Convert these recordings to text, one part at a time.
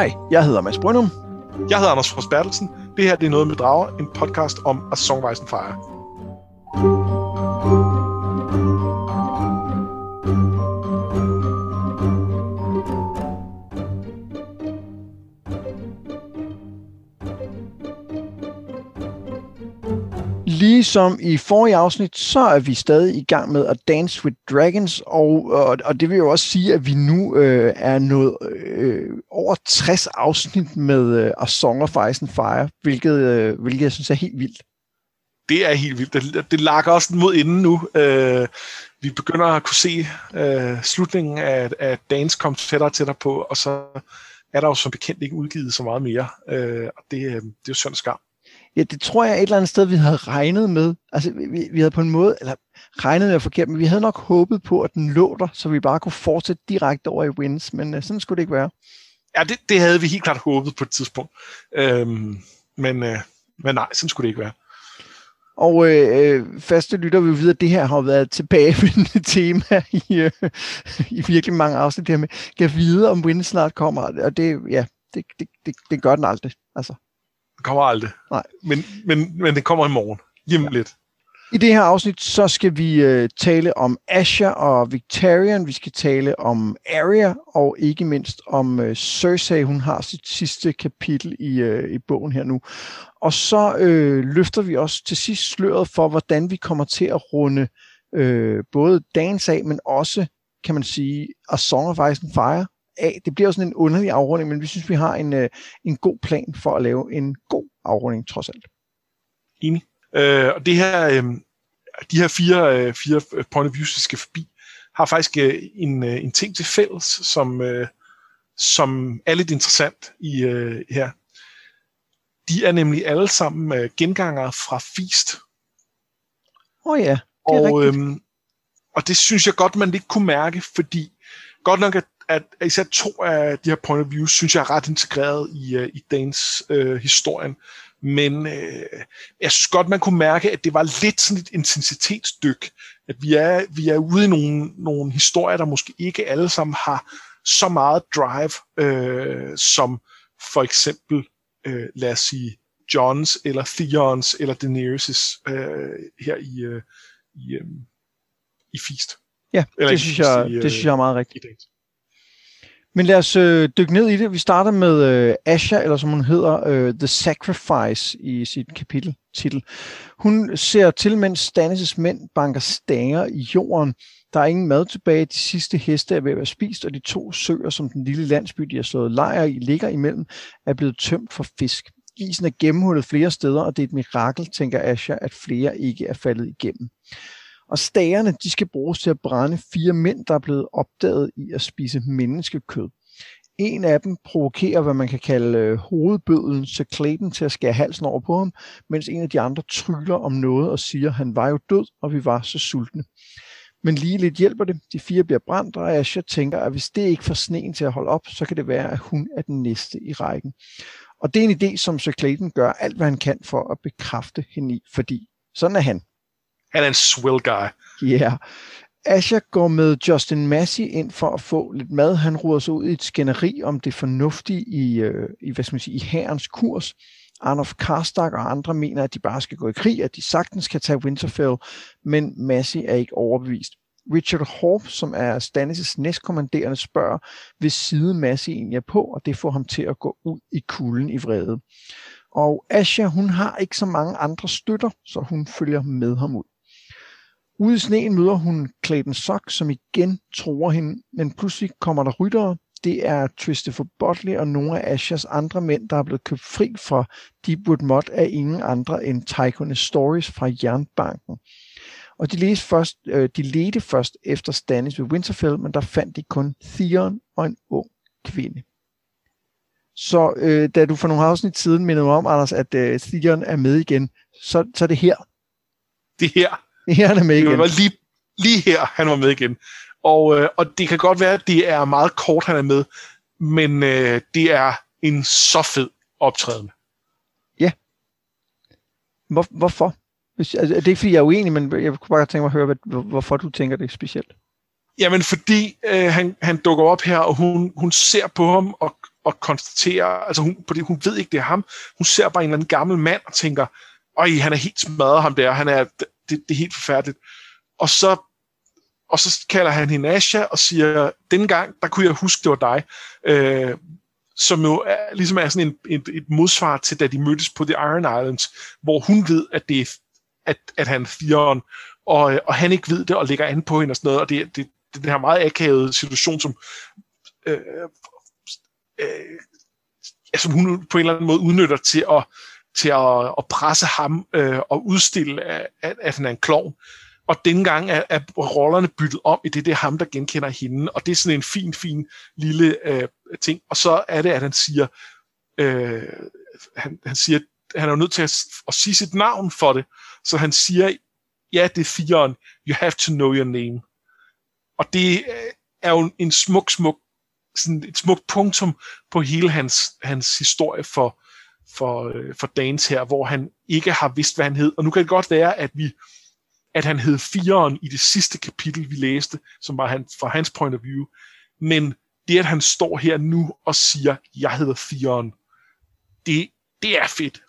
Hej, jeg hedder Mads Brynum. Jeg hedder Anders Frost Bertelsen. Det her det er Noget med Drager, en podcast om A Songwise Fire. Ligesom i forrige afsnit, så er vi stadig i gang med at Dance with Dragons, og, og, og det vil jo også sige, at vi nu øh, er nået øh, over 60 afsnit med øh, A Song of Ice and Fire, hvilket, øh, hvilket jeg synes er helt vildt. Det er helt vildt. Det, det lakker også mod inden nu. Øh, vi begynder at kunne se øh, slutningen af, af Dance kom tættere og tættere på, og så er der jo som bekendt ikke udgivet så meget mere, øh, og det, øh, det er jo synd skam. Ja, det tror jeg et eller andet sted, vi havde regnet med. Altså, vi, vi havde på en måde, eller regnet med forkert, men vi havde nok håbet på, at den lå der, så vi bare kunne fortsætte direkte over i wins, men uh, sådan skulle det ikke være. Ja, det, det havde vi helt klart håbet på et tidspunkt. Øhm, men, øh, men nej, sådan skulle det ikke være. Og øh, faste lytter vil vide, at det her har været tilbagevendende tema i, øh, i virkelig mange afsnit. Det her med, kan vide, om Win snart kommer. Og det, ja, det, det, det, det gør den aldrig. Altså. Det kommer aldrig. Nej. Men, men, men det kommer i morgen. Hjem ja. lidt. I det her afsnit, så skal vi øh, tale om Asher og Victorian. Vi skal tale om Arya, og ikke mindst om øh, Cersei. Hun har sit sidste kapitel i, øh, i bogen her nu. Og så øh, løfter vi også til sidst sløret for, hvordan vi kommer til at runde øh, både dagens af, men også, kan man sige, A Song of Ice and Fire af. Det bliver jo sådan en underlig afrunding, men vi synes, vi har en, øh, en god plan for at lave en god afrunding, trods alt. Enig. Øh, og det her, øh, de her fire, øh, fire point of views, vi skal forbi, har faktisk øh, en, øh, en ting til fælles, som, øh, som er lidt interessant i øh, her. De er nemlig alle sammen øh, gengangere fra Feast. Åh oh ja, det er og, rigtigt. øhm, og det synes jeg godt, man ikke kunne mærke, fordi godt nok, at, at især to af de her point of views, synes jeg er ret integreret i, uh, i Danes uh, historien. Men øh, jeg synes godt, man kunne mærke, at det var lidt sådan et intensitetsdyk. At vi er, vi er ude i nogle, nogle historier, der måske ikke alle sammen har så meget drive, øh, som for eksempel, øh, lad os sige, Johns eller Theons eller Daenerys' øh, her i, øh, i, øh, i Feast. Ja, Eller det synes, jeg, øh, det synes jeg er meget rigtigt. Men lad os øh, dykke ned i det. Vi starter med øh, Asha, eller som hun hedder, øh, The Sacrifice i sit kapiteltitel. Hun ser til, mens Stannis' mænd banker stanger i jorden. Der er ingen mad tilbage. De sidste heste er ved at være spist, og de to søer, som den lille landsby, de har slået lejr i, ligger imellem, er blevet tømt for fisk. Isen er gennemhullet flere steder, og det er et mirakel, tænker Asha, at flere ikke er faldet igennem. Og stagerne, de skal bruges til at brænde fire mænd, der er blevet opdaget i at spise menneskekød. En af dem provokerer, hvad man kan kalde øh, hovedbødlen, så Clayton til at skære halsen over på ham, mens en af de andre tryller om noget og siger, at han var jo død, og vi var så sultne. Men lige lidt hjælper det. De fire bliver brændt, og Asher tænker, at hvis det ikke får sneen til at holde op, så kan det være, at hun er den næste i rækken. Og det er en idé, som Sir Clayton gør alt, hvad han kan for at bekræfte hende i, fordi sådan er han. Han er en swill guy. Ja. Yeah. Asher går med Justin Massey ind for at få lidt mad. Han ruder sig ud i et skænderi om det fornuftige i, øh, i hvad skal man sige, i herrens kurs. Arnof Karstak og andre mener, at de bare skal gå i krig, at de sagtens kan tage Winterfell, men Massey er ikke overbevist. Richard Horp, som er Stannis' næstkommanderende, spørger, hvis side Massey egentlig er på, og det får ham til at gå ud i kulden i vrede. Og Asha, hun har ikke så mange andre støtter, så hun følger med ham ud. Ude i sneen møder hun Clayton Sock, som igen tror hende, men pludselig kommer der ryttere. Det er Christopher Botley og nogle af Ashers andre mænd, der er blevet købt fri fra Deepwood Mod af ingen andre end Tycoon Stories fra Jernbanken. Og de, læste først, øh, de ledte først efter Stannis ved Winterfell, men der fandt de kun Theon og en ung kvinde. Så øh, da du for nogle afsnit siden mindede mig om, Anders, at øh, Theon er med igen, så, så er det her. Det her. Her er han med igen. Det var lige, lige her, han var med igen. Og, øh, og det kan godt være, at det er meget kort, han er med, men øh, det er en så fed optræden. Hvor, hvorfor? Hvis, altså, det er ikke, fordi jeg er uenig, men jeg kunne bare tænke mig at høre, hvad, hvorfor du tænker det specielt. Jamen, fordi øh, han, han dukker op her, og hun, hun ser på ham, og, og konstaterer, altså hun, fordi hun ved ikke, det er ham. Hun ser bare en eller anden gammel mand og tænker, øj, han er helt smadret ham der, han er, det, det er helt forfærdeligt. Og så, og så kalder han hende Asha og siger, den gang, der kunne jeg huske, det var dig. Øh, som jo er, ligesom er sådan en, et, et modsvar til, da de mødtes på The Iron Islands, hvor hun ved, at, det er, at, at han er fireren, og, og han ikke ved det, og lægger an på hende og sådan noget, og det, det, det den her meget akavede situation, som, øh, øh, som hun på en eller anden måde udnytter til at, til at, at presse ham øh, og udstille, at, at, han er en klovn. Og dengang gang er, er rollerne byttet om i det, det er ham, der genkender hende. Og det er sådan en fin, fin lille øh, ting. Og så er det, at han siger, øh, han, han siger, han er jo nødt til at, at sige sit navn for det. Så han siger, ja, det er firen. You have to know your name. Og det øh, er jo en smuk, smuk, sådan et smukt punktum på hele hans, hans historie for, for, øh, for Danes her, hvor han ikke har vidst, hvad han hed. Og nu kan det godt være, at vi at han hed Firen i det sidste kapitel, vi læste, som var han, fra hans point of view. Men det, at han står her nu og siger, jeg hedder Firen, det, det er fedt.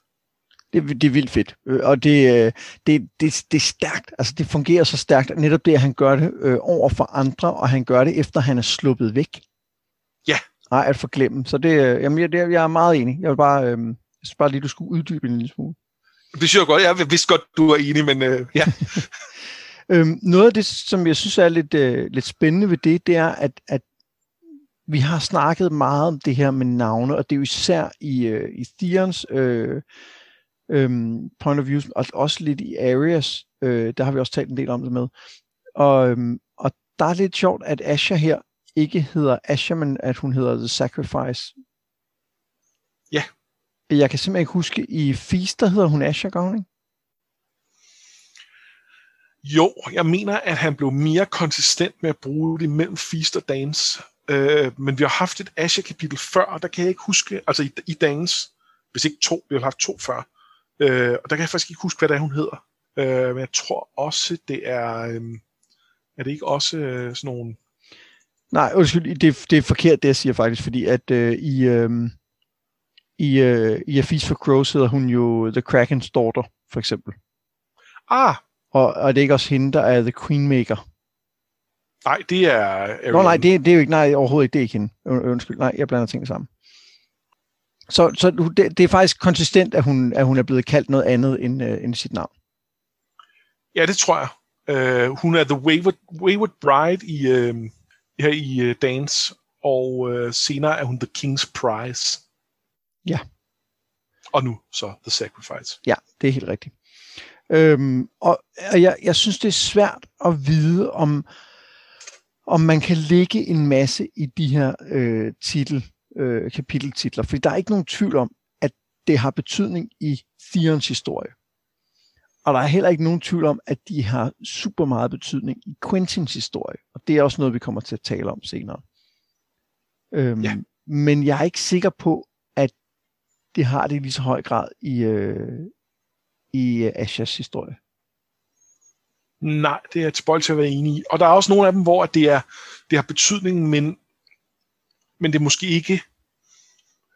Det, det er vildt fedt, øh, og det, øh, det, det, det er stærkt. Altså, det fungerer så stærkt, netop det, at han gør det øh, over for andre, og han gør det, efter han er sluppet væk. Ja. Nej, at forglemme. Så det, jamen, jeg, det, jeg er meget enig. Jeg vil bare, øh, jeg synes bare lige, du skulle uddybe en lille smule. Det synes jeg godt. Jeg vidste godt, du er enig, men øh, ja. øhm, noget af det, som jeg synes er lidt, øh, lidt spændende ved det, det er, at, at vi har snakket meget om det her med navne, og det er jo især i, øh, i Theons øh, øh, point of view, og også lidt i Arias, øh, der har vi også talt en del om det med. Og, øh, og der er lidt sjovt, at Asha her ikke hedder Asha, men at hun hedder The Sacrifice. Ja. Jeg kan simpelthen ikke huske, i Feast, der hedder hun Asha, gør hun ikke? Jo, jeg mener, at han blev mere konsistent med at bruge det mellem Feast og Dance. Øh, men vi har haft et Asha-kapitel før, og der kan jeg ikke huske, altså i, i Dance, hvis ikke to, vi har haft to før, øh, og der kan jeg faktisk ikke huske, hvad det er, hun hedder. Øh, men jeg tror også, det er, øh, er det ikke også øh, sådan nogle... Nej, undskyld, det, det er forkert, det jeg siger faktisk, fordi at øh, i, øh, i, øh, i A Feast for Crows hedder hun jo The Kraken's Daughter, for eksempel. Ah! Og, og det er ikke også hende, der er The Queenmaker. Nej, det er... Arian. Nå nej, det, det er jo ikke, nej, overhovedet ikke, det er ikke hende. Undskyld, nej, jeg blander tingene sammen. Så, så det, det er faktisk konsistent, at hun, at hun er blevet kaldt noget andet end, uh, end sit navn. Ja, det tror jeg. Uh, hun er The Wayward, Wayward Bride i, uh, her i uh, Dance, og uh, senere er hun The King's Prize. Ja. Og nu så The Sacrifice. Ja, det er helt rigtigt. Øhm, og og jeg, jeg synes, det er svært at vide, om, om man kan lægge en masse i de her øh, titel, øh, kapiteltitler, fordi der er ikke nogen tvivl om, at det har betydning i Theons historie. Og der er heller ikke nogen tvivl om, at de har super meget betydning i Quentins historie. Og det er også noget, vi kommer til at tale om senere. Øhm, ja. Men jeg er ikke sikker på, det har det i lige så høj grad i, øh, i øh, Ashas historie. Nej, det er et spoil til at være enig i. Og der er også nogle af dem, hvor det, er, det har betydning, men, men det måske ikke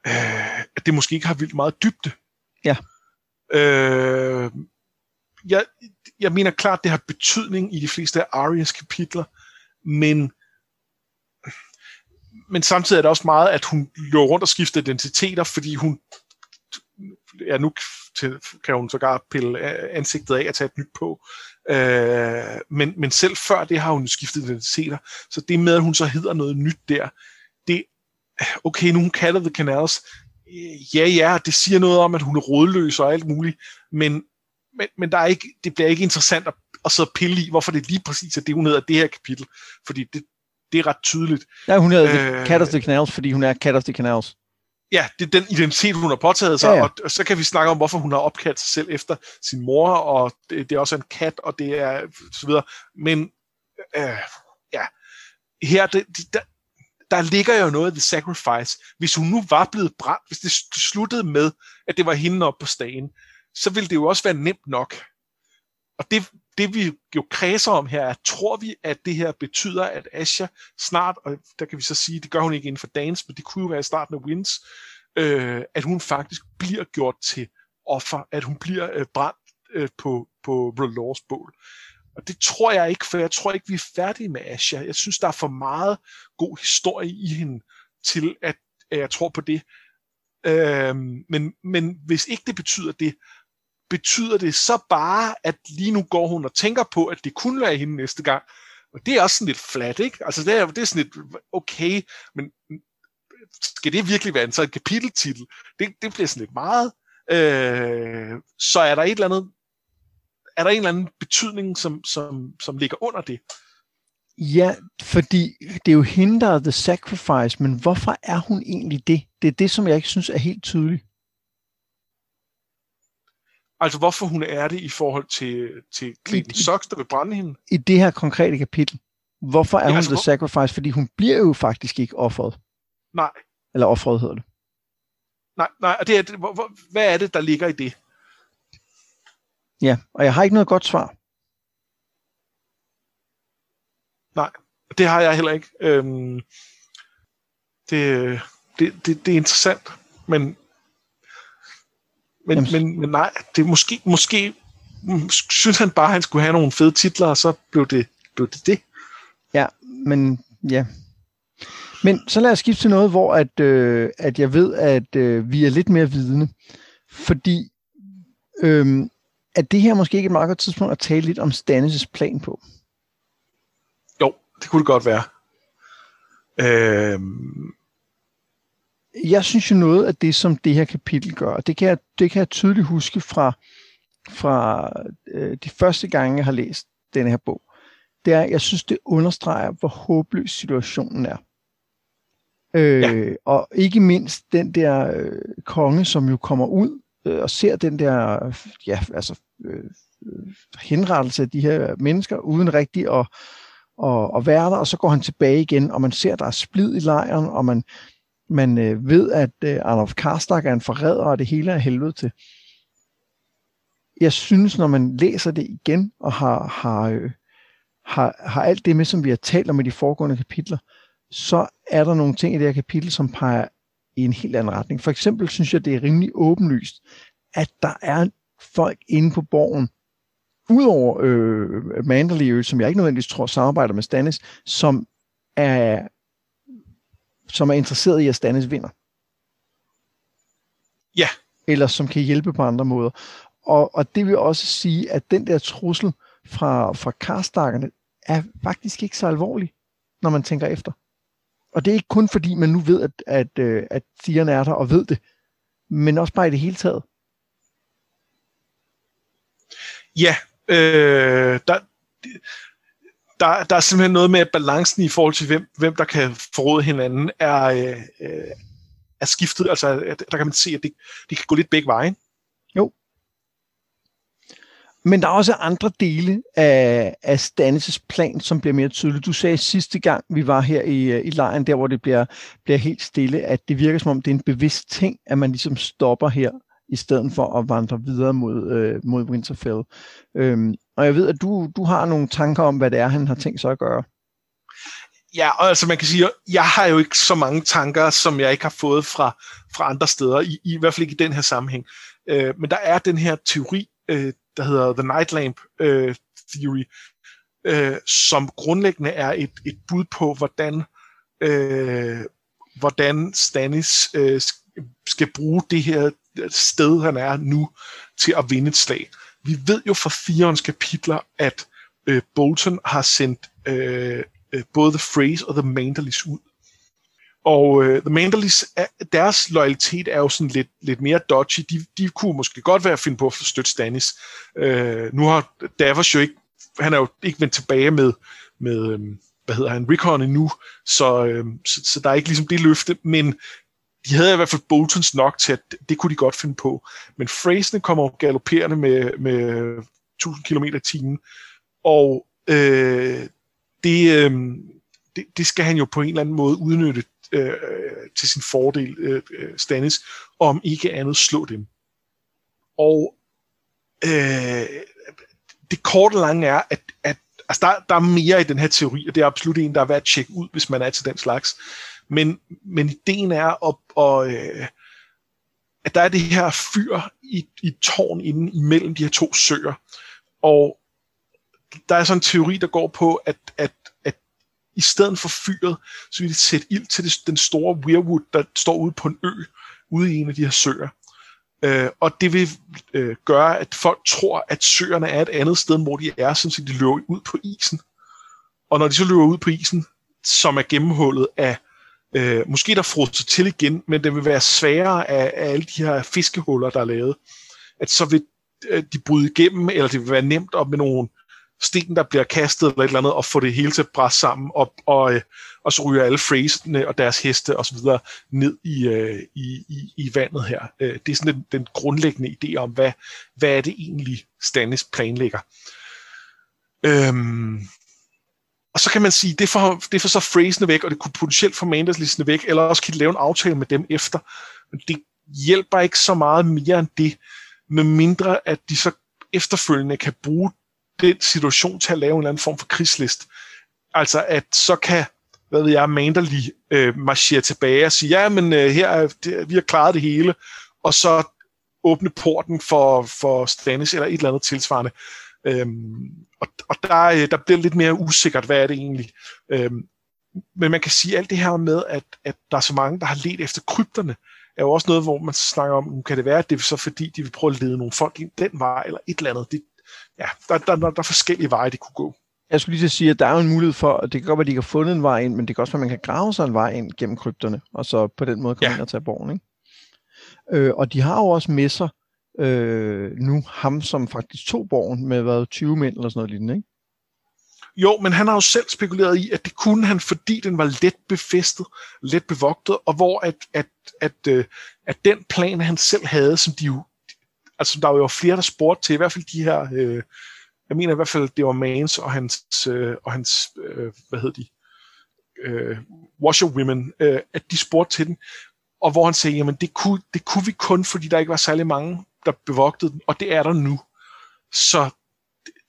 øh, at det måske ikke har vildt meget dybde. Ja. Øh, jeg, jeg mener klart, det har betydning i de fleste af Arias kapitler, men men samtidig er det også meget, at hun løber rundt og skifter identiteter, fordi hun ja, nu til, kan hun sågar pille ansigtet af og tage et nyt på. Øh, men, men selv før det har hun skiftet identiteter. Så det med, at hun så hedder noget nyt der, det, okay, nu hun kalder The Canals, ja, ja, det siger noget om, at hun er rådløs og alt muligt, men, men, men der er ikke, det bliver ikke interessant at, at sidde og pille i, hvorfor det lige præcis er det, hun hedder det her kapitel, fordi det, det er ret tydeligt. Ja, hun hedder øh, Cat of the Canals, fordi hun er Cat of the Canals ja, det er den identitet, hun har påtaget sig, ja, ja. Og, og så kan vi snakke om, hvorfor hun har opkaldt sig selv efter sin mor, og det, det er også en kat, og det er så videre. Men øh, ja, her, det, der, der ligger jo noget af The Sacrifice. Hvis hun nu var blevet brændt, hvis det sluttede med, at det var hende op på stagen, så ville det jo også være nemt nok. Og det det vi jo kredser om her er, tror vi, at det her betyder, at Asha snart, og der kan vi så sige, det gør hun ikke inden for dance, men det kunne jo være i starten af Wins, øh, at hun faktisk bliver gjort til offer, at hun bliver øh, brændt øh, på, på R'hllors bål. Og det tror jeg ikke, for jeg tror ikke, vi er færdige med Asha. Jeg synes, der er for meget god historie i hende, til at, at jeg tror på det. Øh, men, men hvis ikke det betyder det, betyder det så bare, at lige nu går hun og tænker på, at det kunne være hende næste gang. Og det er også sådan lidt flat, ikke? Altså det er, det er sådan lidt, okay, men skal det virkelig være en sådan kapiteltitel? Det, det bliver sådan lidt meget. Øh, så er der et eller andet, er der en eller anden betydning, som, som, som ligger under det? Ja, fordi det er jo hende, der er the sacrifice, men hvorfor er hun egentlig det? Det er det, som jeg ikke synes er helt tydeligt. Altså, hvorfor hun er det i forhold til, til Clayton Sox, der vil brænde hende? I det her konkrete kapitel. Hvorfor er ja, hun altså, the hvor... sacrifice? Fordi hun bliver jo faktisk ikke offeret. Nej. Eller offeret hedder det. Nej, nej, og det er, hvor, hvor, hvad er det, der ligger i det? Ja, og jeg har ikke noget godt svar. Nej, det har jeg heller ikke. Øhm, det, det, det, det er interessant, men men, men, men nej, det er måske, måske synes han bare, at han skulle have nogle fede titler, og så blev det blev det, det. Ja, men ja. Men så lad os skifte til noget, hvor at, øh, at jeg ved, at øh, vi er lidt mere vidne. Fordi øh, at det her måske ikke et meget godt tidspunkt at tale lidt om Stannis' plan på. Jo, det kunne det godt være. Øh, jeg synes jo noget af det, som det her kapitel gør, det kan jeg, det kan jeg tydeligt huske fra, fra øh, de første gange, jeg har læst denne her bog, det er, jeg synes, det understreger, hvor håbløs situationen er. Øh, ja. Og ikke mindst den der øh, konge, som jo kommer ud øh, og ser den der ja, altså, øh, henrettelse af de her mennesker, uden rigtig at, at, at være der, og så går han tilbage igen, og man ser, der er splid i lejren, og man, man øh, ved, at øh, Arnold Karstak er en forræder, og det hele er helvede til. Jeg synes, når man læser det igen, og har, har, øh, har, har alt det med, som vi har talt om i de foregående kapitler, så er der nogle ting i det her kapitel, som peger i en helt anden retning. For eksempel synes jeg, det er rimelig åbenlyst, at der er folk inde på borgen, udover øh, Manderly, som jeg ikke nødvendigvis tror samarbejder med Stannis, som er som er interesseret i, at Stannis vinder. Ja. Eller som kan hjælpe på andre måder. Og, og det vil også sige, at den der trussel fra, fra karstakkerne er faktisk ikke så alvorlig, når man tænker efter. Og det er ikke kun fordi, man nu ved, at, at, øh, at Theon er der og ved det, men også bare i det hele taget. Ja, øh, der, der, der er simpelthen noget med, at balancen i forhold til, hvem, hvem der kan forråde hinanden, er, øh, øh er skiftet. Altså, der kan man se, at det, det kan gå lidt begge veje. Jo. Men der er også andre dele af, af Stannis' plan, som bliver mere tydelige. Du sagde sidste gang, vi var her i, i lejren, der hvor det bliver, bliver helt stille, at det virker som om, det er en bevidst ting, at man ligesom stopper her, i stedet for at vandre videre mod, øh, mod Winterfell. Øhm, og jeg ved, at du, du har nogle tanker om, hvad det er, han har tænkt sig at gøre. Ja, og altså man kan sige, jeg har jo ikke så mange tanker, som jeg ikke har fået fra, fra andre steder, i, i hvert fald ikke i den her sammenhæng. Øh, men der er den her teori, øh, der hedder The Night Lamp øh, Theory, øh, som grundlæggende er et, et bud på, hvordan, øh, hvordan Stannis øh, skal bruge det her sted, han er nu, til at vinde et slag. Vi ved jo fra firens kapitler, at øh, Bolton har sendt øh, øh både The Phrase og The Manderlys ud. Og øh, The Manderlys, deres loyalitet er jo sådan lidt, lidt mere dodgy. De, de kunne måske godt være at finde på at støtte Stannis. Øh, nu har Davos jo ikke, han er jo ikke vendt tilbage med, med øh, hvad hedder han, Rickon endnu, så, øh, så, så der er ikke ligesom det løfte, men de havde i hvert fald Boltons nok til, at det kunne de godt finde på. Men Frasene kommer galopperende med, med 1000 km i timen, og øh, det, øh, det, det skal han jo på en eller anden måde udnytte øh, til sin fordel, øh, øh Stannis, om ikke andet slå dem. Og øh, det korte lange er, at, at altså der, der er mere i den her teori, og det er absolut en, der er værd at tjekke ud, hvis man er til den slags. Men, men ideen er, at, at, øh, at der er det her fyr i, i tårn inden imellem de her to søer. Og der er sådan en teori, der går på, at, at, at i stedet for fyret, så vil de sætte ild til det, den store weirwood, der står ude på en ø, ude i en af de her søer. Øh, og det vil øh, gøre, at folk tror, at søerne er et andet sted, hvor de er, så de løber ud på isen. Og når de så løber ud på isen, som er gennemhullet af, øh, måske der frosset til igen, men det vil være sværere af, af alle de her fiskehuller, der er lavet, at så vil øh, de bryde igennem, eller det vil være nemt op med nogle sten, der bliver kastet eller et eller andet, og få det hele til at bræsse sammen, og, og, øh, og så ryger alle fraserne og deres heste osv. ned i, øh, i, i, i vandet her. Øh, det er sådan den, den grundlæggende idé om, hvad, hvad er det egentlig Stannis planlægger. Øhm, og så kan man sige, det får, det får så frasene væk, og det kunne potentielt få Manderslistene væk, eller også kan de lave en aftale med dem efter. Men det hjælper ikke så meget mere end det, med mindre at de så efterfølgende kan bruge den situation til at lave en eller anden form for krigslist. Altså at så kan, hvad ved jeg, Manderly øh, marchere tilbage og sige, ja, men øh, her er, det, vi har klaret det hele, og så åbne porten for, for Stannis eller et eller andet tilsvarende. Øhm, og og der, øh, der bliver lidt mere usikkert, hvad er det egentlig. Øhm, men man kan sige alt det her med, at, at der er så mange, der har let efter krypterne, er jo også noget, hvor man snakker om, kan det være, at det er så fordi, de vil prøve at lede nogle folk ind den vej, eller et eller andet. Det, ja, der, der, der, der er forskellige veje, de kunne gå. Jeg skulle lige sige, at der er jo en mulighed for, at det kan godt være, at de få fundet en vej ind, men det kan også være, at man kan grave sig en vej ind gennem krypterne, og så på den måde komme ja. ind og tage borgen. Ikke? Øh, og de har jo også med sig øh, nu ham, som faktisk tog borgen med hvad, 20 mænd eller sådan noget lignende, ikke? Jo, men han har jo selv spekuleret i, at det kunne han, fordi den var let befæstet, let bevogtet, og hvor at, at, at, at, øh, at den plan, han selv havde, som de jo altså der var jo flere, der spurgte til, i hvert fald de her, øh, jeg mener i hvert fald, det var Mans og hans, øh, og hans øh, hvad hed de, øh, washer women, øh, at de spurgte til den, og hvor han sagde, jamen det kunne, det kunne vi kun, fordi der ikke var særlig mange, der bevogtede den, og det er der nu. Så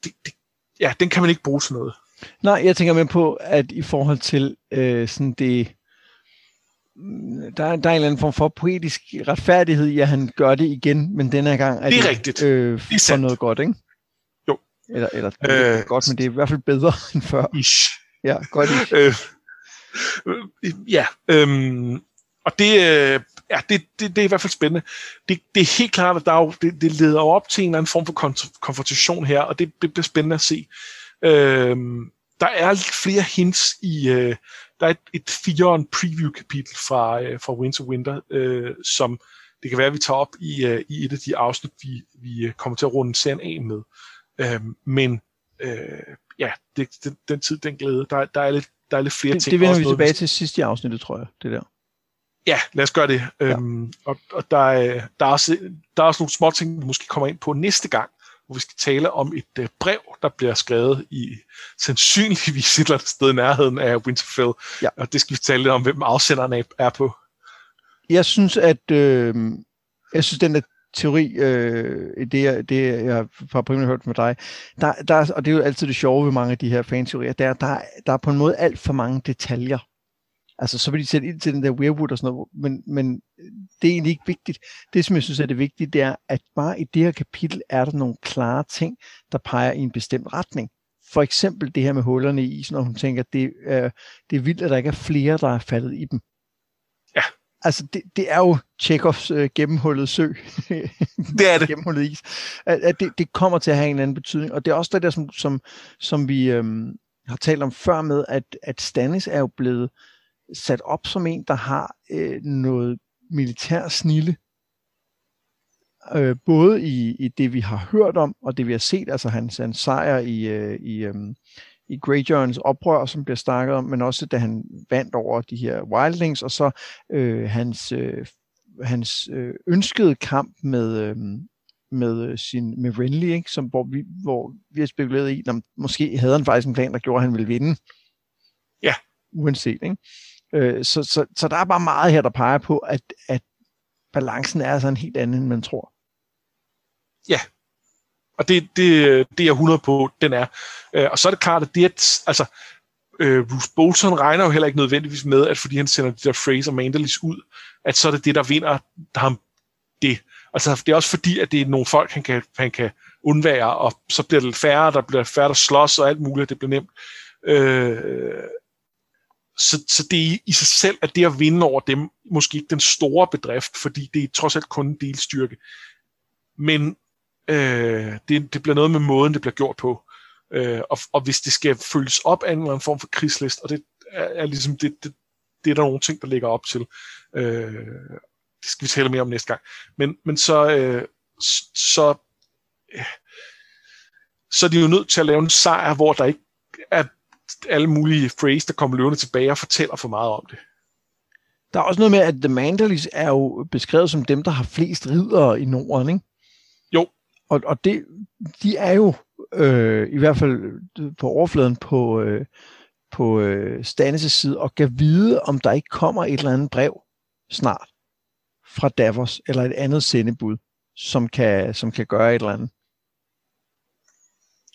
det, det, ja, den kan man ikke bruge til noget. Nej, jeg tænker med på, at i forhold til øh, sådan det, der, der er en eller anden form for poetisk retfærdighed i, at han gør det igen, men denne gang er det, det er rigtigt. Øh, det er for noget godt, ikke? Jo. Eller, eller øh, godt, men det er i hvert fald bedre end før. Ish. Ja, godt ish. øh, ja, øhm, og det, øh, ja, det, det, det er i hvert fald spændende. Det, det er helt klart, at der er jo, det, det leder op til en eller anden form for konfrontation her, og det, det bliver spændende at se. Øhm, der er flere hints i, øh, der er et, et fire preview kapitel fra, øh, fra Winter Winter, øh, som det kan være, at vi tager op i, øh, i et af de afsnit, vi, vi øh, kommer til at runde serien af med. Øh, men øh, ja, det, den, den tid, den glæde, der, der, er, lidt, der er lidt flere det, ting. Det vender vi tilbage til sidst i afsnittet, tror jeg, det der. Ja, lad os gøre det. Ja. Øhm, og og der, er, der, er også, der er også nogle små ting, vi måske kommer ind på næste gang, hvor vi skal tale om et uh, brev, der bliver skrevet i sandsynligvis et eller andet sted i nærheden af Winterfell. Ja. Og det skal vi tale lidt om, hvem afsenderen er på. Jeg synes, at øh, jeg synes, den der teori, øh, det, det jeg har primært hørt med dig, der, der, og det er jo altid det sjove ved mange af de her fanteorier, der, der, der er på en måde alt for mange detaljer. Altså, så vil de sætte ind til den der weirwood og sådan noget, men, men det er egentlig ikke vigtigt. Det, som jeg synes er det vigtige, det er, at bare i det her kapitel er der nogle klare ting, der peger i en bestemt retning. For eksempel det her med hullerne i isen, når hun tænker, at det, øh, det er vildt, at der ikke er flere, der er faldet i dem. Ja. Altså, det, det er jo Tjekovs øh, gennemhullet sø. det er det. gennemhullet is. At, at det, det kommer til at have en anden betydning. Og det er også det der, som, som, som vi øhm, har talt om før med, at, at Stannis er jo blevet sat op som en, der har øh, noget militær snille. Øh, både i, i det, vi har hørt om, og det, vi har set, altså hans, hans sejr i, øh, i, øh, i Greyjoyens oprør, som bliver snakket om, men også da han vandt over de her wildlings, og så øh, hans, øh, hans øh, ønskede kamp med, øh, med sin med Renly, ikke? Som, hvor, vi, hvor vi har spekuleret i, at måske havde han faktisk en plan, der gjorde, at han ville vinde. Ja. Uanset, ikke? Øh, så, så, så der er bare meget her, der peger på, at, at balancen er altså en helt anden, end man tror. Ja, Og det, det, det er jeg 100 på, den er. Øh, og så er det klart, at det er, altså, øh, Bruce Bolton regner jo heller ikke nødvendigvis med, at fordi han sender de der Fraser Mandelis ud, at så er det det, der vinder ham det. Altså, det er også fordi, at det er nogle folk, han kan, han kan undvære, og så bliver det færre, der bliver færre, der slås og alt muligt, det bliver nemt. Øh, så, så det er i sig selv, at det at vinde over dem, måske ikke den store bedrift, fordi det er trods alt kun en delstyrke. Men øh, det, det bliver noget med måden, det bliver gjort på. Øh, og, og hvis det skal følges op af en eller anden form for krigslist, og det er, er ligesom det, det, det er der nogle ting, der ligger op til. Øh, det skal vi tale mere om næste gang. Men, men så, øh, så, øh, så er de jo nødt til at lave en sejr, hvor der ikke er alle mulige phrase, der kommer løvende tilbage og fortæller for meget om det. Der er også noget med, at The Mandalis er jo beskrevet som dem, der har flest ridere i Norden, ikke? Jo. Og, og det, de er jo øh, i hvert fald på overfladen på, øh, på øh, Stannis' side, og kan vide, om der ikke kommer et eller andet brev snart fra Davos, eller et andet sendebud, som kan, som kan gøre et eller andet.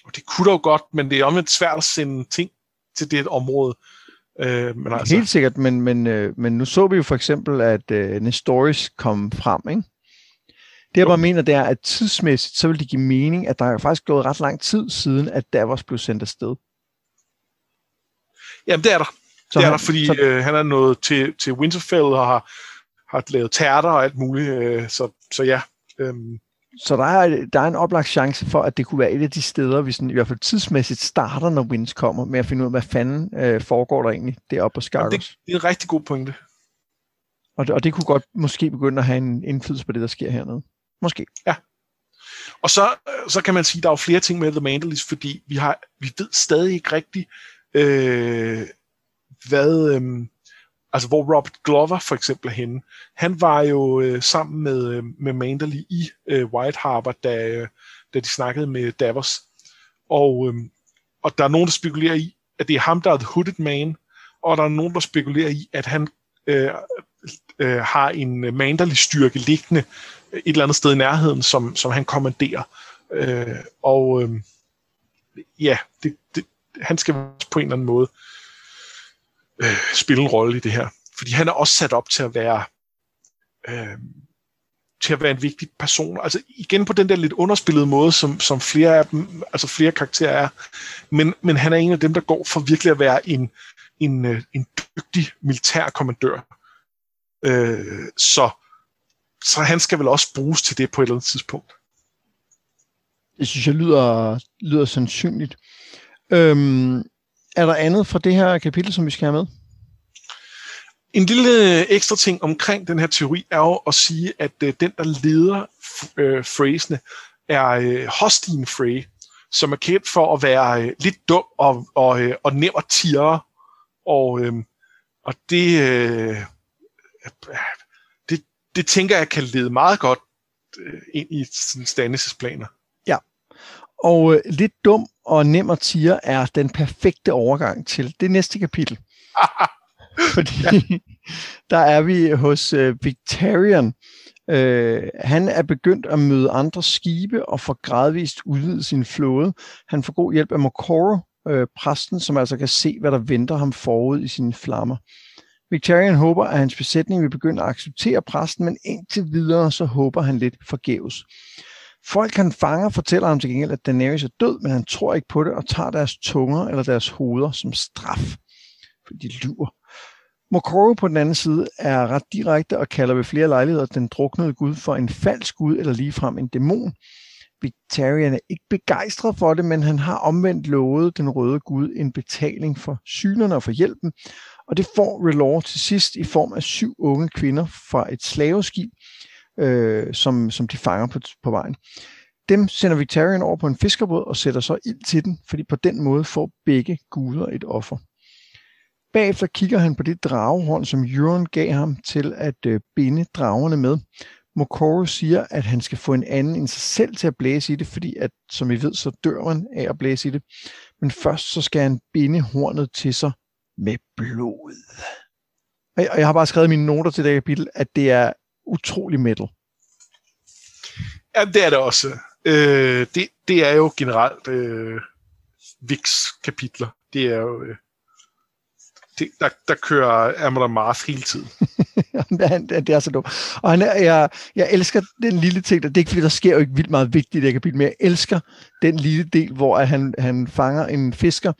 Og det kunne da jo godt, men det er omvendt svært at sende ting til det område. Øh, men altså... Helt sikkert, men, men, øh, men nu så vi jo for eksempel, at øh, Nestoris kom frem, ikke? Det jeg bare mener, det er, at tidsmæssigt, så vil det give mening, at der er faktisk gået ret lang tid siden, at Davos blev sendt afsted. Jamen, det er der. Så det er han, der, fordi så... øh, han er nået til, til Winterfell og har, har lavet tærter og alt muligt. Øh, så, så ja. Øh, så der er, der er en oplagt chance for, at det kunne være et af de steder, vi sådan, i hvert fald tidsmæssigt starter, når Winds kommer, med at finde ud af, hvad fanden øh, foregår der egentlig deroppe på Skargos. Det, det er en rigtig god pointe. Og det, og det kunne godt måske begynde at have en indflydelse på det, der sker hernede. Måske. Ja. Og så, så kan man sige, at der er jo flere ting med The Mandalis, fordi vi, har, vi ved stadig ikke rigtigt, øh, hvad, øh, altså hvor Robert Glover for eksempel er henne. Han var jo øh, sammen med, øh, med Manderly i øh, White Harbor, da, øh, da de snakkede med Davos. Og, øh, og der er nogen, der spekulerer i, at det er ham, der er The Hooded Man, og der er nogen, der spekulerer i, at han øh, øh, har en øh, Manderly styrke liggende et eller andet sted i nærheden, som, som han kommanderer. Øh, og øh, ja, det, det, han skal på en eller anden måde øh, spille en rolle i det her. Fordi han er også sat op til at være øh, til at være en vigtig person. Altså igen på den der lidt underspillede måde, som, som flere af dem, altså flere karakterer er. Men, men han er en af dem, der går for virkelig at være en, en, øh, en dygtig militær kommandør. Øh, så, så han skal vel også bruges til det på et eller andet tidspunkt. Det synes jeg lyder, lyder sandsynligt. Øhm, er der andet fra det her kapitel, som vi skal have med? En lille øh, ekstra ting omkring den her teori er jo at sige, at øh, den, der leder øh, phrasene, er øh, Hostine Frey, som er kendt for at være øh, lidt dum og, og, øh, og nem at tire. Og, øh, og det, øh, det, det tænker jeg kan lede meget godt øh, ind i Stannis' planer. Og øh, lidt dum og nem at tire er den perfekte overgang til det næste kapitel. Fordi ja. der er vi hos øh, Victorian. Øh, han er begyndt at møde andre skibe og får gradvist udvidet sin flåde. Han får god hjælp af Mokoro, øh, præsten, som altså kan se, hvad der venter ham forud i sine flammer. Victorian håber, at hans besætning vil begynde at acceptere præsten, men indtil videre så håber han lidt forgæves. Folk han fanger fortæller ham til gengæld, at Daenerys er død, men han tror ikke på det og tager deres tunger eller deres hoveder som straf, for de lyver. Mokoro på den anden side er ret direkte og kalder ved flere lejligheder den druknede gud for en falsk gud eller ligefrem en dæmon. Victarian er ikke begejstret for det, men han har omvendt lovet den røde gud en betaling for synerne og for hjælpen, og det får Relore til sidst i form af syv unge kvinder fra et slaveskib, øh, som, som de fanger på, på vejen. Dem sender Victorian over på en fiskerbåd og sætter så ild til den, fordi på den måde får begge guder et offer. Bagefter kigger han på det dragehorn, som Euron gav ham til at øh, binde dragerne med. Mokoro siger, at han skal få en anden end sig selv til at blæse i det, fordi at, som vi ved, så dør man af at blæse i det. Men først så skal han binde hornet til sig med blod. Og jeg har bare skrevet mine noter til det kapitel, at det er utrolig metal. Ja, det er det også. øh, det, det er jo generelt øh, VIX kapitler. Det er jo... Øh, det, der, der kører Amon Mars hele tiden. det er så dumt. Og han er, jeg, jeg elsker den lille ting, der, det er ikke fordi, der sker jo ikke vildt meget vigtigt i det kapitel, men jeg elsker den lille del, hvor han, han fanger en fisker,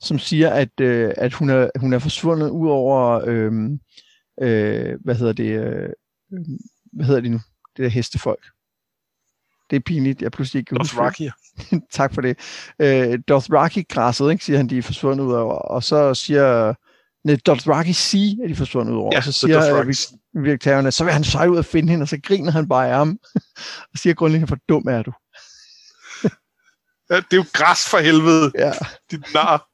som siger, at, øh, at hun, er, hun er forsvundet ud over, øh, øh, hvad hedder det, øh, hvad hedder det nu, det der hestefolk. Det er pinligt, jeg pludselig ikke kan huske tak for det. Øh, Dothraki-græsset, ikke, siger han, de er forsvundet ud over, og så siger Nej, Dothraki Sea er de forsvundet ud over. Ja, og så siger Victorian, så vil han sejle ud og finde hende, og så griner han bare af ham, og siger grundlæggende, hvor dum er du? ja, det er jo græs for helvede, ja. dit nar.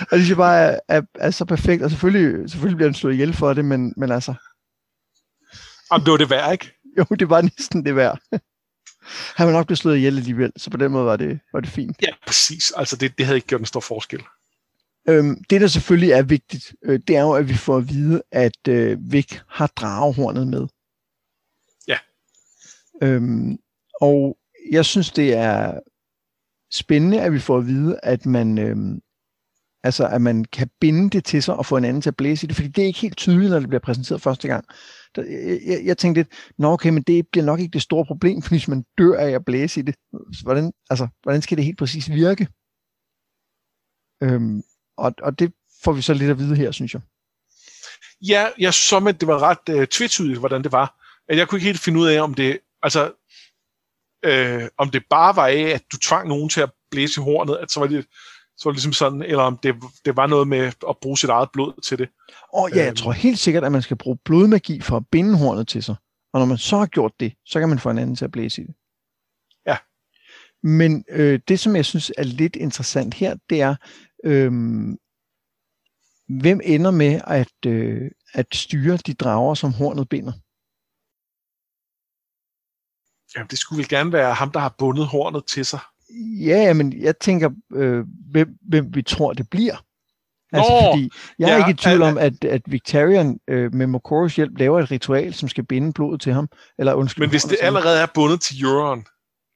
og det synes bare er, er, er, så perfekt, og selvfølgelig, selvfølgelig bliver han slået ihjel for det, men, men altså... Om det var det værd, ikke? Jo, det var næsten det værd. han var nok blevet slået ihjel alligevel, så på den måde var det, var det fint. Ja, præcis. Altså, det, det havde ikke gjort en stor forskel. Øhm, det, der selvfølgelig er vigtigt, øh, det er jo, at vi får at vide, at øh, Vic har dragehornet med. Ja. Øhm, og jeg synes, det er spændende, at vi får at vide, at man, øhm, altså, at man kan binde det til sig og få en anden til at blæse i det, fordi det er ikke helt tydeligt, når det bliver præsenteret første gang. Der, jeg, jeg, jeg tænkte lidt, nå okay, men det bliver nok ikke det store problem, fordi hvis man dør af at blæse i det, hvordan, altså, hvordan skal det helt præcis virke? Øhm, og, og det får vi så lidt at vide her, synes jeg. Ja, jeg så, at det var ret øh, tvetydigt, hvordan det var. At jeg kunne ikke helt finde ud af, om det, altså, øh, om det bare var af, at du tvang nogen til at blæse i hornet, at så var det, så var det ligesom sådan, eller om det, det var noget med at bruge sit eget blod til det. Og ja, jeg øhm. tror helt sikkert, at man skal bruge blodmagi for at binde hornet til sig. Og når man så har gjort det, så kan man få en anden til at blæse i det. Ja. Men øh, det, som jeg synes er lidt interessant her, det er, Øhm, hvem ender med at, øh, at styre de drager, som hornet binder? Jamen, det skulle vel gerne være ham, der har bundet hornet til sig. Ja, men jeg tænker, øh, hvem, hvem vi tror, det bliver. Altså, Nå, fordi jeg ja, er ikke i tvivl om, at, at Victorian øh, med Mokoros hjælp laver et ritual, som skal binde blodet til ham. Eller undskyld, men hvis det allerede er bundet til Euron,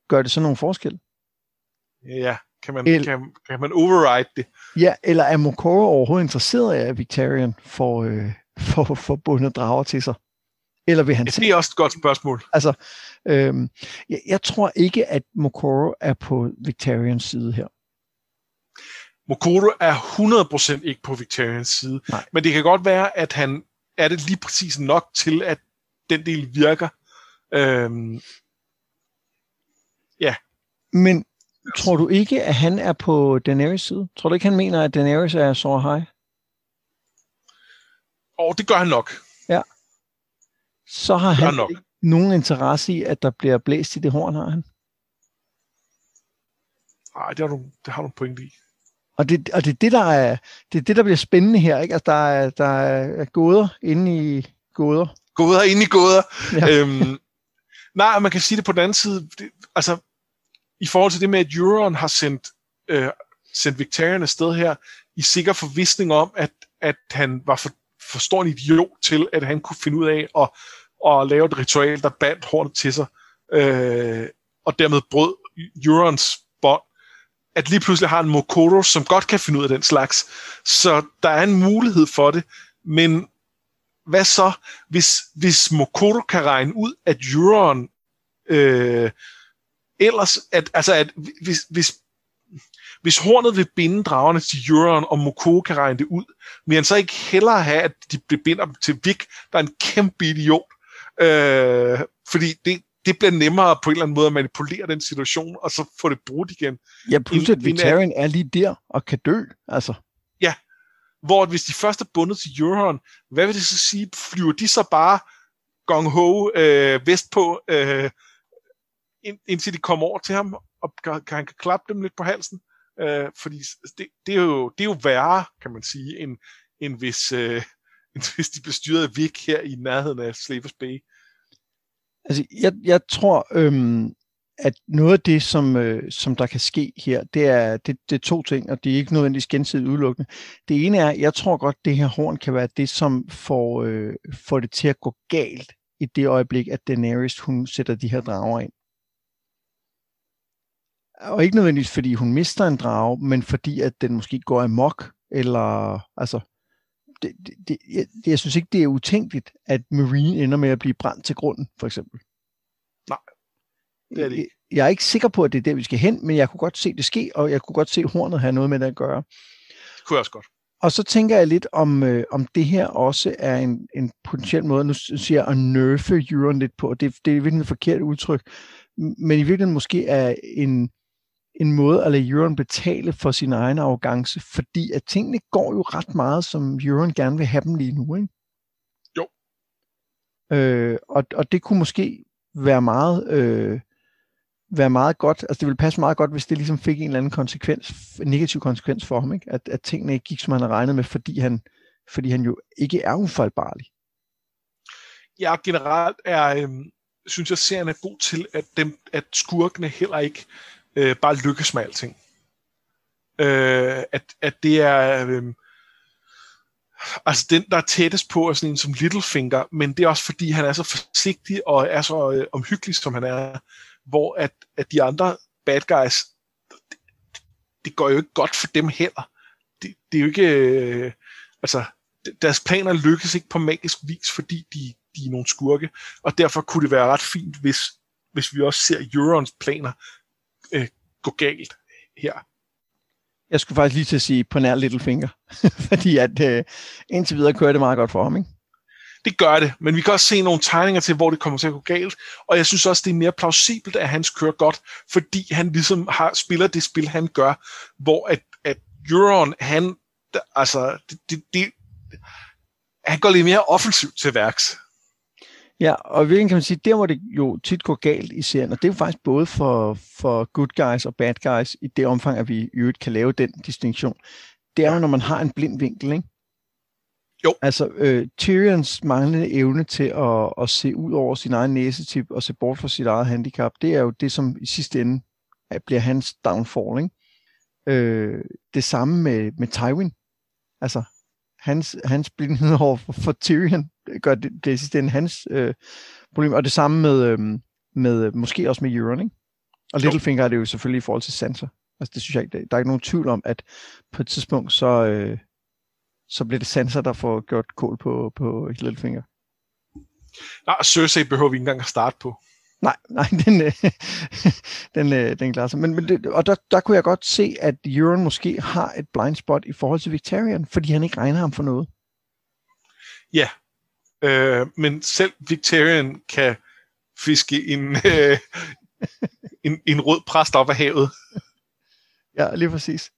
gør det så nogen forskel? Ja, kan man, El, kan, kan man override det? Ja, eller er Mokoro overhovedet interesseret af, at Victorian får, øh, får, får bundet drager til sig? Eller vil han ja, det er også et godt spørgsmål. Altså, øhm, jeg, jeg tror ikke, at Mokoro er på Victorians side her. Mokoro er 100% ikke på Victorians side. Nej. Men det kan godt være, at han er det lige præcis nok til, at den del virker. Øhm, ja. Men Tror du ikke, at han er på Daenerys side? Tror du ikke, han mener, at Daenerys er så high? Åh, oh, det gør han nok. Så har han, nok. nogen interesse i, at der bliver blæst i det horn, har han? Nej, det har du, det har du en point i. Og det, og det er det, der er, det er det, der bliver spændende her, ikke? Altså, der er, der er gåder inde i gåder. Gåder inde i gåder. Ja. Øhm, nej, man kan sige det på den anden side. Det, altså, i forhold til det med, at Euron har sendt, øh, sendt Victorian afsted her, i sikker forvisning om, at, at han var for, for stor en idiot til, at han kunne finde ud af at, at lave et ritual, der bandt hornet til sig, øh, og dermed brød Eurons bånd, at lige pludselig har en Mokoro, som godt kan finde ud af den slags. Så der er en mulighed for det, men hvad så, hvis, hvis Mokoro kan regne ud, at Euron øh, ellers, at, altså, at hvis, hvis, hvis hornet vil binde dragerne til Euron, og Moko kan regne det ud, vil han så ikke hellere have, at de binder dem til Vik, der er en kæmpe idiot. Øh, fordi det, det bliver nemmere på en eller anden måde at manipulere den situation, og så få det brudt igen. Ja, pludselig at Victorian er lige der og kan dø, altså. Ja, hvor hvis de først er bundet til Euron, hvad vil det så sige? Flyver de så bare gong ho øh, vestpå, øh, ind, indtil de kommer over til ham, og kan, kan han kan klappe dem lidt på halsen. Øh, fordi det, det, er jo, det er jo værre, kan man sige, end, end, hvis, øh, end hvis de bestyrede Vik her i nærheden af Slavers Bay. Altså, jeg, jeg tror, øhm, at noget af det, som, øh, som der kan ske her, det er, det, det er to ting, og det er ikke nødvendigvis gensidigt udelukkende. Det ene er, jeg tror godt, det her horn kan være det, som får, øh, får det til at gå galt i det øjeblik, at Daenerys hun sætter de her drager ind og ikke nødvendigvis fordi hun mister en drage, men fordi at den måske går amok, eller altså, det, det, det, jeg, jeg synes ikke, det er utænkeligt, at Marine ender med at blive brændt til grunden, for eksempel. Nej, det er det ikke. Jeg, er ikke sikker på, at det er der, vi skal hen, men jeg kunne godt se det ske, og jeg kunne godt se hornet have noget med det at gøre. Det kunne jeg også godt. Og så tænker jeg lidt, om, øh, om det her også er en, en potentiel måde, nu siger jeg at nerfe Euron lidt på, det, det er virkelig et forkert udtryk, men i virkeligheden måske er en, en måde at lade Euron betale for sin egen arrogance, fordi at tingene går jo ret meget, som Euron gerne vil have dem lige nu, ikke? Jo. Øh, og, og det kunne måske være meget, øh, være meget godt, altså det ville passe meget godt, hvis det ligesom fik en eller anden konsekvens, en negativ konsekvens for ham, ikke? At, at tingene ikke gik, som han havde regnet med, fordi han, fordi han jo ikke er ufejlbarlig. Ja, generelt er, øh, synes jeg, serien er god til, at, dem, at skurkene heller ikke øh, bare lykkes med alting. Øh, at, at det er... Øh, altså den, der er tættest på, er sådan en som Littlefinger, men det er også fordi, han er så forsigtig og er så øh, omhyggelig, som han er, hvor at, at de andre bad guys, det, det går jo ikke godt for dem heller. Det, det er jo ikke... Øh, altså, deres planer lykkes ikke på magisk vis, fordi de, de er nogle skurke, og derfor kunne det være ret fint, hvis, hvis vi også ser Eurons planer øh, gå galt her. Jeg skulle faktisk lige til at sige på nær Littlefinger, fordi at øh, indtil videre kører det meget godt for ham, ikke? Det gør det, men vi kan også se nogle tegninger til, hvor det kommer til at gå galt, og jeg synes også, det er mere plausibelt, at han kører godt, fordi han ligesom har, spiller det spil, han gør, hvor at, at Euron, han, altså, det, det, det, han går lidt mere offensivt til værks. Ja, og i virkeligheden kan man sige, der hvor det jo tit går galt i serien, og det er jo faktisk både for, for good guys og bad guys, i det omfang, at vi i øvrigt kan lave den distinktion, det er jo, når man har en blind vinkel, ikke? Jo. Altså, øh, Tyrions manglende evne til at, at se ud over sin egen næsetip og se bort fra sit eget handicap, det er jo det, som i sidste ende bliver hans downfall, ikke? Øh, det samme med, med Tywin. Altså, hans, hans blindhed over for, for Tyrion gør det, det er sidste ende hans øh, problem. Og det samme med, øh, med måske også med Euron, ikke? Og Littlefinger er det jo selvfølgelig i forhold til Sansa. Altså det synes jeg ikke, der er ikke nogen tvivl om, at på et tidspunkt, så, øh, så bliver det Sansa, der får gjort kål på, på Littlefinger. Nej, Cersei behøver vi ikke engang at starte på. Nej, nej, den, øh, den, øh, den klarer sig. Men, men det, og der, der kunne jeg godt se, at Euron måske har et blind spot i forhold til Victorian, fordi han ikke regner ham for noget. Ja, øh, men selv Victorian kan fiske en, øh, en, en rød præst op af havet. Ja, lige præcis.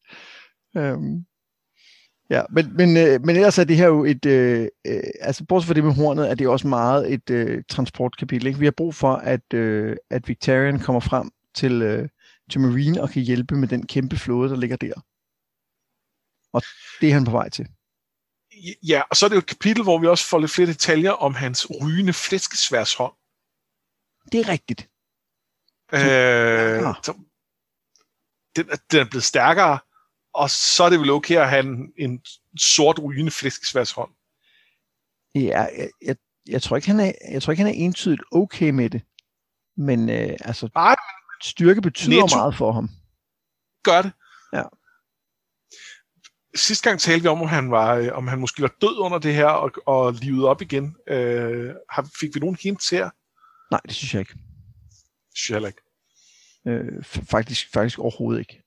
Øhm, Ja, men, men, øh, men ellers er det her jo et, øh, øh, altså bortset fra det med hornet, er det også meget et øh, transportkapitel. Ikke? Vi har brug for, at, øh, at Victorian kommer frem til, øh, til Marine og kan hjælpe med den kæmpe flåde, der ligger der. Og det er han på vej til. Ja, og så er det jo et kapitel, hvor vi også får lidt flere detaljer om hans rygende flæskesværshånd. Det er rigtigt. Øh, ja. den, den er blevet stærkere, og så er det vel okay at have en, en sort rygende flæskesværshånd. Ja, jeg, jeg, jeg, tror ikke, han er, jeg tror ikke, han er entydigt okay med det. Men øh, altså, Nej, styrke betyder netto. meget for ham. Gør det. Ja. Sidste gang talte vi om, om han, var, øh, om han måske var død under det her og, og livet op igen. Øh, fik vi nogen hint her? Nej, det synes jeg ikke. Det synes jeg heller ikke. Øh, faktisk, faktisk overhovedet ikke.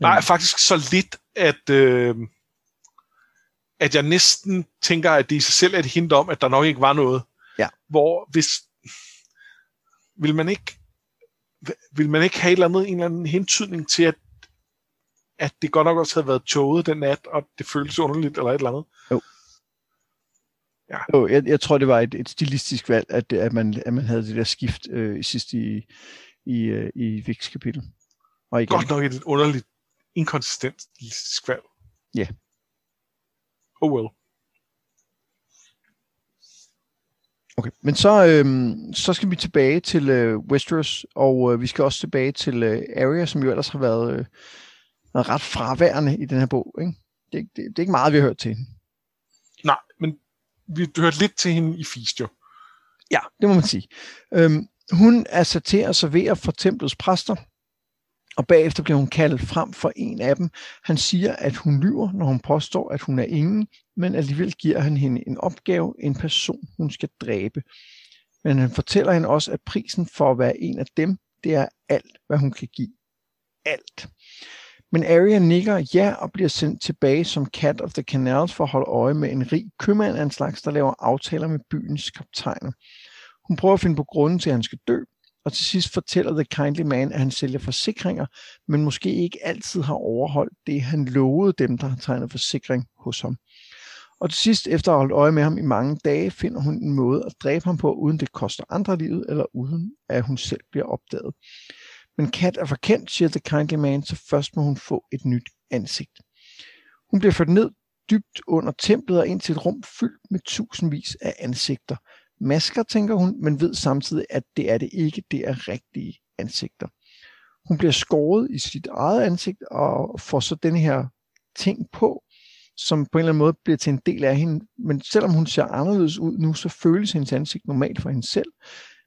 Nej, faktisk så lidt, at, øh, at jeg næsten tænker, at det i sig selv er et hint om, at der nok ikke var noget. Ja. Hvor hvis... Vil man ikke vil man ikke have et eller andet, en eller anden hentydning til, at, at det godt nok også havde været toget den nat, og det føltes underligt, eller et eller andet? Jo. Ja. Jo, jeg, jeg tror, det var et, et stilistisk valg, at, at, man, at man havde det der skift øh, sidst i, i, øh, i Vicks kapitel. Og igen. Godt nok et underligt inkonsistent skvalg. Ja. Yeah. Oh well. Okay, men så, øhm, så skal vi tilbage til øh, Westeros, og øh, vi skal også tilbage til øh, Arya, som jo ellers har været, øh, ret fraværende i den her bog. Ikke? Det, det, det er ikke meget, vi har hørt til hende. Nej, men vi har hørt lidt til hende i Feast, jo. Ja, det må man sige. Øhm, hun er sat til at servere for templets præster, og bagefter bliver hun kaldt frem for en af dem. Han siger, at hun lyver, når hun påstår, at hun er ingen, men alligevel giver han hende en opgave, en person, hun skal dræbe. Men han fortæller hende også, at prisen for at være en af dem, det er alt, hvad hun kan give. Alt. Men Arya nikker ja og bliver sendt tilbage som Cat of the Canals for at holde øje med en rig købmand af en slags, der laver aftaler med byens kaptajner. Hun prøver at finde på grunden til, at han skal dø, og til sidst fortæller The Kindly Man, at han sælger forsikringer, men måske ikke altid har overholdt det, han lovede dem, der har tegnet forsikring hos ham. Og til sidst, efter at have holdt øje med ham i mange dage, finder hun en måde at dræbe ham på, uden det koster andre livet, eller uden at hun selv bliver opdaget. Men Kat er forkendt, siger The Kindly Man, så først må hun få et nyt ansigt. Hun bliver ført ned dybt under templet og ind til et rum fyldt med tusindvis af ansigter. Masker, tænker hun, men ved samtidig, at det er det ikke, det er rigtige ansigter. Hun bliver skåret i sit eget ansigt og får så den her ting på, som på en eller anden måde bliver til en del af hende. Men selvom hun ser anderledes ud nu, så føles hendes ansigt normalt for hende selv,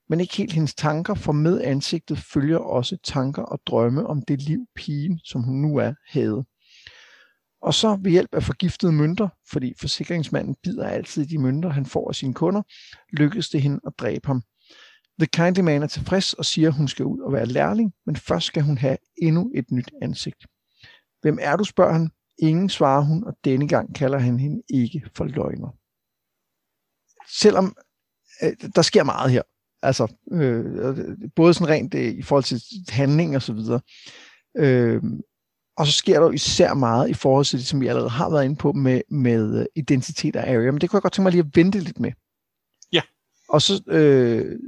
men ikke helt hendes tanker, for med ansigtet følger også tanker og drømme om det liv pigen, som hun nu er, havde. Og så ved hjælp af forgiftede mønter, fordi forsikringsmanden bider altid de mønter, han får af sine kunder, lykkedes det hende at dræbe ham. The Kindly Man er tilfreds og siger, at hun skal ud og være lærling, men først skal hun have endnu et nyt ansigt. Hvem er du, spørger han. Ingen svarer hun, og denne gang kalder han hende ikke for løgner. Selvom øh, der sker meget her, altså øh, både sådan rent øh, i forhold til handling og så videre, øh, og så sker der jo især meget i forhold til det, som vi allerede har været inde på med, med øh, identitet og area. Men det kunne jeg godt tænke mig lige at vente lidt med. Ja. Og så, øh,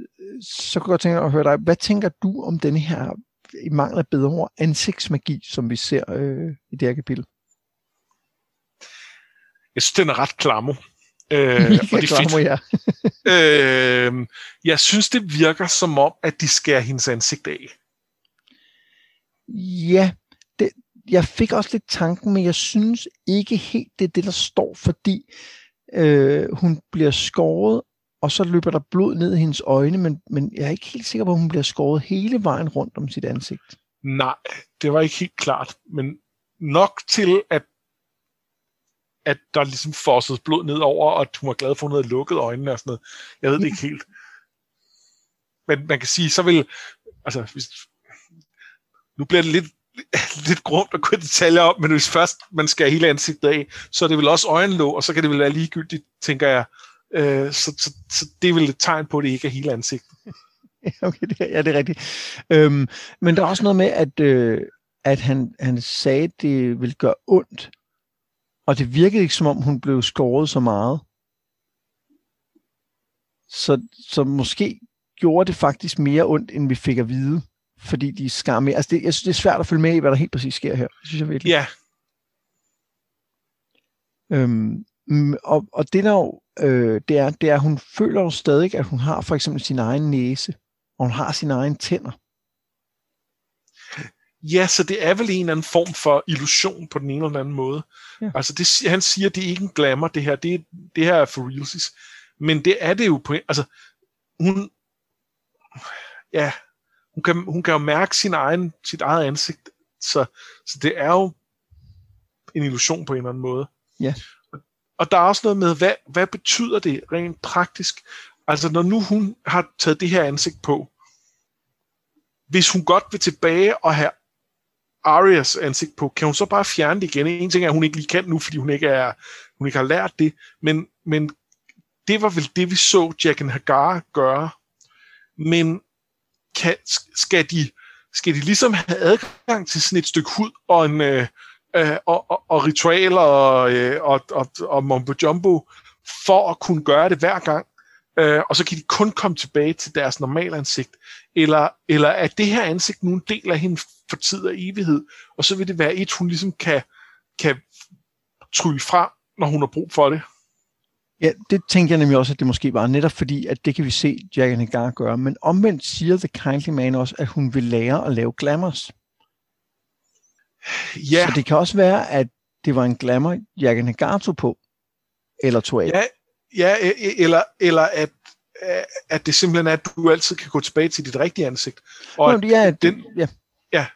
så kunne jeg godt tænke mig at høre dig, hvad tænker du om denne her, i mangel af bedre ord, ansigtsmagi, som vi ser øh, i det her kapitel? Jeg synes, den er ret klammer. Øh, og det er fedt. Ja. øh, jeg synes, det virker som om, at de skærer hendes ansigt af. Ja, jeg fik også lidt tanken, men jeg synes ikke helt, det er det, der står, fordi øh, hun bliver skåret, og så løber der blod ned i hendes øjne, men, men jeg er ikke helt sikker på, at hun bliver skåret hele vejen rundt om sit ansigt. Nej, det var ikke helt klart, men nok til, at at der ligesom fossede blod ned over, og at hun var glad for, at hun havde lukket øjnene og sådan noget. Jeg ved det ikke helt. Men man kan sige, så vil, altså, hvis, nu bliver det lidt, lidt grumt at gå i detaljer op, men hvis først man skal hele ansigtet af, så er det vel også øjenlåg, og så kan det vel være ligegyldigt, tænker jeg. Øh, så, så, så det er vel et tegn på, at det ikke er hele ansigtet. okay, det, ja, det er rigtigt. Øhm, men der er også noget med, at, øh, at han, han sagde, at det ville gøre ondt, og det virkede ikke, som om hun blev skåret så meget. Så, så måske gjorde det faktisk mere ondt, end vi fik at vide. Fordi de skar mere. Altså det, jeg synes, det er svært at følge med i, hvad der helt præcis sker her. Det synes jeg virkelig. Ja. Øhm, og, og det der jo, øh, det er, det er, at hun føler jo stadig, at hun har for eksempel sin egen næse, og hun har sin egen tænder. Ja, så det er vel en eller anden form for illusion på den ene eller anden måde. Ja. Altså det, han siger, det er ikke en glamour, det her. Det, det her er for realsis. Men det er det jo på... Altså, hun... Ja, hun kan, hun kan jo mærke sin egen, sit eget ansigt. Så, så det er jo en illusion på en eller anden måde. Ja. Og, og der er også noget med, hvad, hvad betyder det rent praktisk? Altså når nu hun har taget det her ansigt på, hvis hun godt vil tilbage og have Arias ansigt på, kan hun så bare fjerne det igen? En ting er, at hun ikke lige kan nu, fordi hun ikke, er, hun ikke har lært det, men, men det var vel det, vi så Jack and Hagar gøre. Men kan, skal, de, skal de ligesom have adgang til sådan et stykke hud og en øh, øh, og, og, og ritualer og, øh, og, og, og mumbo jumbo for at kunne gøre det hver gang? øh, og så kan de kun komme tilbage til deres normale ansigt, eller, eller er det her ansigt nu en del af hende for tid og evighed, og så vil det være et, hun ligesom kan, kan trylle fra, når hun har brug for det. Ja, det tænker jeg nemlig også, at det måske var netop fordi, at det kan vi se Jack Hagar gøre. Men omvendt siger The Kindly Man også, at hun vil lære at lave glamours. Ja. Så det kan også være, at det var en glamour, Jack Hagar tog på, eller tog af. Ja, Ja, e, e, eller, eller at, at det simpelthen er, at du altid kan gå tilbage til dit rigtige ansigt. Og Nå, ja, den, ja. ja.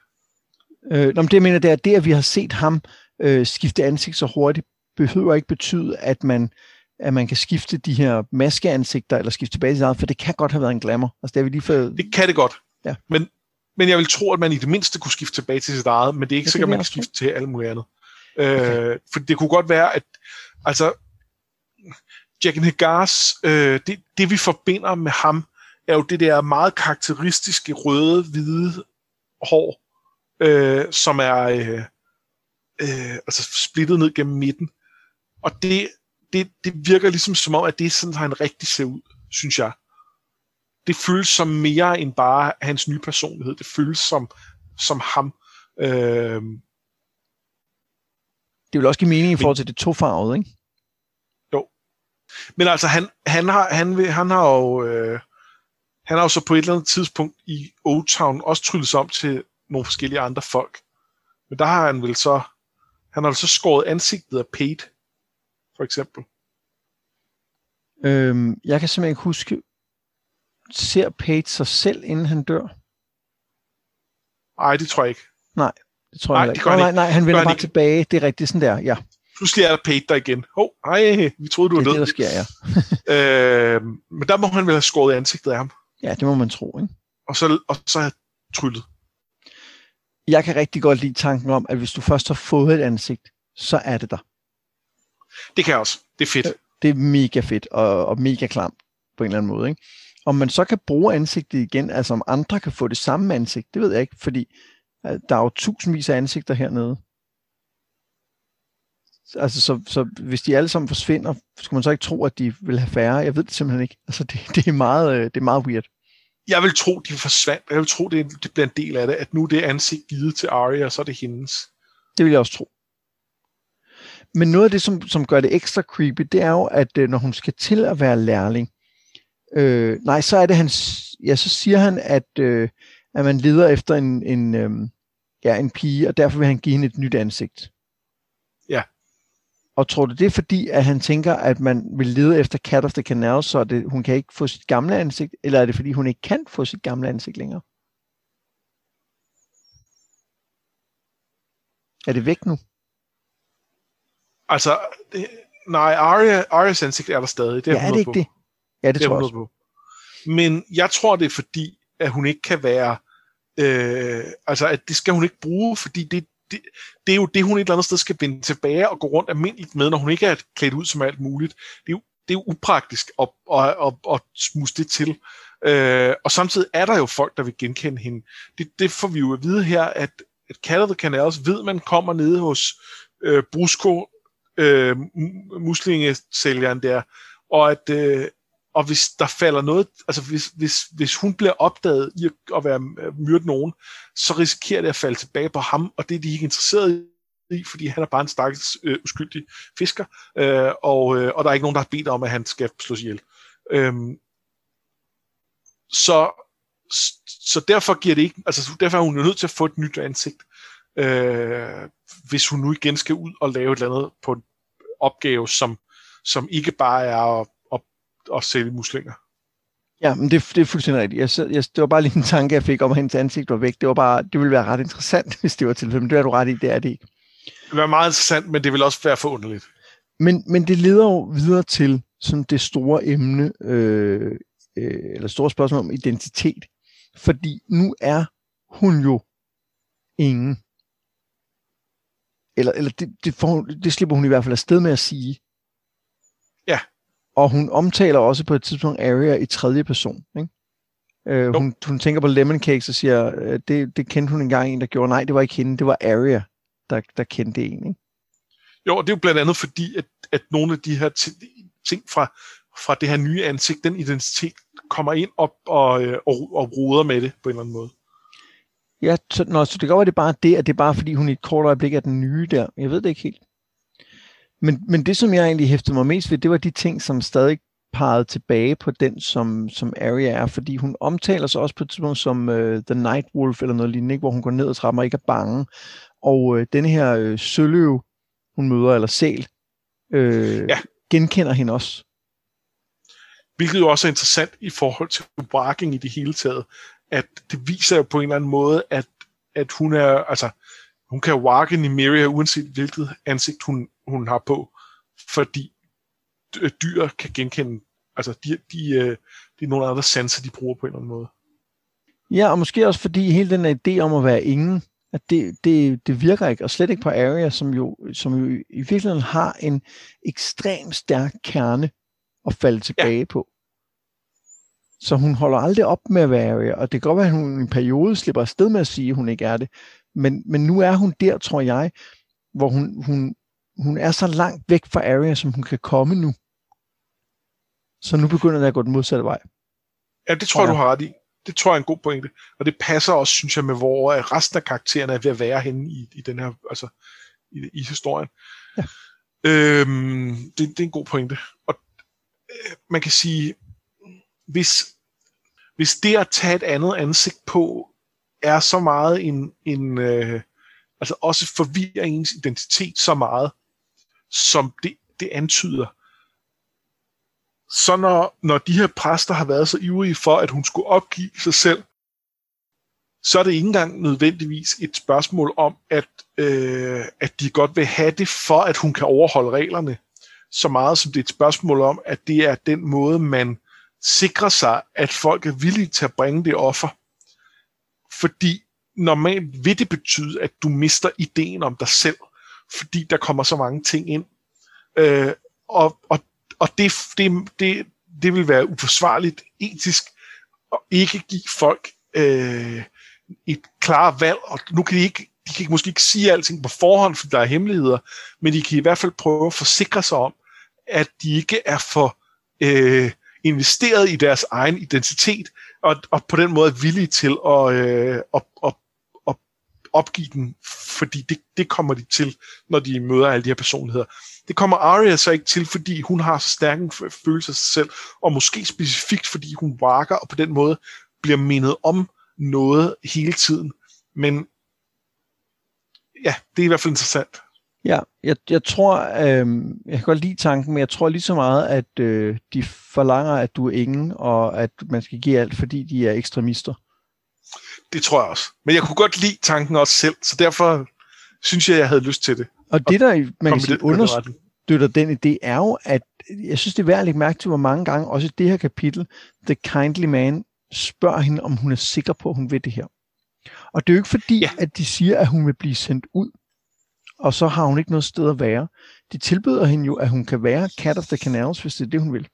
Øh, når det jeg mener, det er, det, at vi har set ham øh, skifte ansigt så hurtigt, behøver ikke betyde, at man, at man kan skifte de her maskeansigter, eller skifte tilbage til for det kan godt have været en glamour. Altså, det, har vi lige fået... det kan det godt. Ja. Men, men jeg vil tro, at man i det mindste kunne skifte tilbage til sit eget, men det er ikke Det sikkert, at man kan skifte til alt muligt andet. Øh, for det kunne godt være, at altså, Jack Hagars, øh, det, det vi forbinder med ham, er jo det der meget karakteristiske røde, hvide hår, øh, som er øh, øh, altså splittet ned gennem midten. Og det, det, det virker ligesom som om, at det er sådan, han rigtig ser ud, synes jeg. Det føles som mere end bare hans nye personlighed. Det føles som, som ham. Øh, Det vil også give mening i forhold til det tofarvede, ikke? Men altså, han, han, har, han, vil- han har jo... Øh, han har jo så på et eller andet tidspunkt i Old Town også tryllet sig om til nogle forskellige andre folk. Men der har han vel så... Han har vel så skåret ansigtet af Pate, for eksempel. Øhm, jeg kan simpelthen ikke huske, ser Page sig selv, inden han dør? Nej, det tror jeg ikke. Det tror Nej, jeg det ikke. han nej, ikke. nej, han vender han bare ikke. tilbage. Det er rigtigt sådan der, ja. Pludselig er der Pate der igen. Hov, oh, ej, vi troede, du Det var er det, der død. sker, ja. Øh, men der må han vel have skåret ansigtet af ham. Ja, det må man tro, ikke? Og så, og så tryllet. Jeg kan rigtig godt lide tanken om, at hvis du først har fået et ansigt, så er det der. Det kan jeg også. Det er fedt. Det er mega fedt og, og mega klamt på en eller anden måde. Ikke? Om man så kan bruge ansigtet igen, altså om andre kan få det samme ansigt, det ved jeg ikke, fordi øh, der er jo tusindvis af ansigter hernede. Altså, så, så hvis de alle sammen forsvinder, skal man så ikke tro, at de vil have færre? Jeg ved det simpelthen ikke. Altså, det, det, er, meget, øh, det er meget weird. Jeg vil tro, de forsvandt. Jeg vil tro, det, det bliver en del af det, at nu er det ansigt givet til Arya, og så er det hendes. Det vil jeg også tro. Men noget af det, som, som gør det ekstra creepy, det er jo, at øh, når hun skal til at være lærling, øh, nej, så er det hans, ja, så siger han, at, øh, at man leder efter en, en, øh, ja, en pige, og derfor vil han give hende et nyt ansigt. Ja. Og tror du, det er fordi, at han tænker, at man vil lede efter Cat of the Canal, så det, hun kan ikke få sit gamle ansigt, eller er det fordi, hun ikke kan få sit gamle ansigt længere? Er det væk nu? Altså, det, nej, Arya, Arias ansigt er der stadig. Det er, ja, er det ikke det? Ja, det, Det tror jeg jeg også. på. Men jeg tror, det er fordi, at hun ikke kan være... Øh, altså, at det skal hun ikke bruge, fordi det, det, det er jo det, hun et eller andet sted skal vende tilbage og gå rundt almindeligt med, når hun ikke er klædt ud som alt muligt. Det er jo, det er jo upraktisk at, at, at, at smuse det til. Øh, og samtidig er der jo folk, der vil genkende hende. Det, det får vi jo at vide her, at, at Cat of the Canals ved, man kommer nede hos øh, Brusco, øh, muslingesælgeren der, og at, øh, og hvis der falder noget, altså hvis, hvis, hvis hun bliver opdaget i at, at være øh, myrdet nogen, så risikerer det at falde tilbage på ham, og det er de ikke interesseret i, fordi han er bare en stakkels øh, uskyldig fisker, øh, og, øh, og der er ikke nogen, der har bedt om, at han skal slås ihjel. Øhm, så, så derfor giver det ikke, altså derfor er hun jo nødt til at få et nyt ansigt, øh, hvis hun nu igen skal ud og lave et eller andet på opgave, som, som ikke bare er at, at, at sælge muslinger. Ja, men det, det er fuldstændig rigtigt. Jeg, jeg, det var bare lige en tanke, jeg fik om, at hendes ansigt var væk. Det var bare, det ville være ret interessant, hvis det var tilfældet. Men det er du ret i, det er det ikke. Det vil være meget interessant, men det vil også være forunderligt. Men, men det leder jo videre til sådan det store emne, øh, øh, eller store spørgsmål om identitet. Fordi nu er hun jo ingen. Eller, eller det, det, får, det slipper hun i hvert fald afsted med at sige. Ja. Og hun omtaler også på et tidspunkt Arya i tredje person. Ikke? Øh, hun, hun tænker på lemon cakes og siger, øh, det, det kendte hun engang en, der gjorde. Nej, det var ikke hende, det var Arya, der, der kendte en. Ikke? Jo, og det er jo blandt andet fordi, at, at nogle af de her ti- ting fra, fra det her nye ansigt, den identitet, kommer ind op og, øh, og, og roder med det på en eller anden måde. Ja, så, nå, så det kan godt være, det er bare det, at det er bare fordi, hun i et kort øjeblik er den nye der. Jeg ved det ikke helt. Men, men det, som jeg egentlig hæftede mig mest ved, det var de ting, som stadig pegede tilbage på den, som, som Arya er, fordi hun omtaler sig også på et tidspunkt som uh, The Night Wolf eller noget lignende, ikke? hvor hun går ned ad trappen og ikke er bange. Og uh, den her uh, søløv, hun møder, eller sæl, øh, Ja. genkender hende også. Hvilket jo også er interessant i forhold til walking i det hele taget, at det viser jo på en eller anden måde, at, at hun er, altså, hun kan walk Nymeria, uanset hvilket ansigt hun, hun har på, fordi dyr kan genkende, altså de, de, øh, de er nogle andre sanser, de bruger på en eller anden måde. Ja, og måske også fordi hele den idé om at være ingen, at det, det, det virker ikke, og slet ikke på Area, som jo, som jo i virkeligheden har en ekstremt stærk kerne at falde tilbage ja. på. Så hun holder aldrig op med at være Area, og det kan godt være, at hun i en periode slipper afsted med at sige, at hun ikke er det. Men, men nu er hun der, tror jeg, hvor hun, hun, hun er så langt væk fra Area, som hun kan komme nu. Så nu begynder det at gå den modsatte vej. Ja, det tror jeg, du har ret i. Det tror jeg er en god pointe. Og det passer også, synes jeg, med hvor resten af karaktererne er ved at være henne i, i den her, altså i, i historien. Ja. Øhm, det, det er en god pointe. Og øh, man kan sige, hvis, hvis det at tage et andet ansigt på, er så meget en, en øh, altså også forvirrer ens identitet så meget, som det, det antyder, så når, når de her præster har været så ivrige for, at hun skulle opgive sig selv, så er det ikke engang nødvendigvis et spørgsmål om, at, øh, at de godt vil have det for, at hun kan overholde reglerne, så meget som det er et spørgsmål om, at det er den måde, man sikre sig, at folk er villige til at bringe det offer. Fordi normalt vil det betyde, at du mister ideen om dig selv, fordi der kommer så mange ting ind. Øh, og, og og det, det, det, det vil være uforsvarligt etisk at ikke give folk øh, et klart valg, og nu kan de ikke, de kan måske ikke sige alting på forhånd, for der er hemmeligheder, men de kan i hvert fald prøve at forsikre sig om, at de ikke er for øh, investeret i deres egen identitet, og, og på den måde er villige til at, øh, at, at, at opgive den, fordi det, det kommer de til, når de møder alle de her personligheder. Det kommer Arya så ikke til, fordi hun har så stærke følelser følelse af sig selv, og måske specifikt, fordi hun vakker, og på den måde bliver mindet om noget hele tiden. Men ja, det er i hvert fald interessant. Ja, jeg, jeg tror, øh, jeg kan godt lide tanken, men jeg tror lige så meget, at øh, de forlanger, at du er ingen, og at man skal give alt, fordi de er ekstremister. Det tror jeg også. Men jeg kunne godt lide tanken også selv, så derfor synes jeg, jeg havde lyst til det. Og det, der man kan sige, understøtter den idé, er jo, at jeg synes, det er værd at lægge mærke til, hvor mange gange, også i det her kapitel, The Kindly Man spørger hende, om hun er sikker på, at hun vil det her. Og det er jo ikke fordi, ja. at de siger, at hun vil blive sendt ud, og så har hun ikke noget sted at være. De tilbyder hende jo, at hun kan være Cat of the Canals, hvis det er det, hun vil.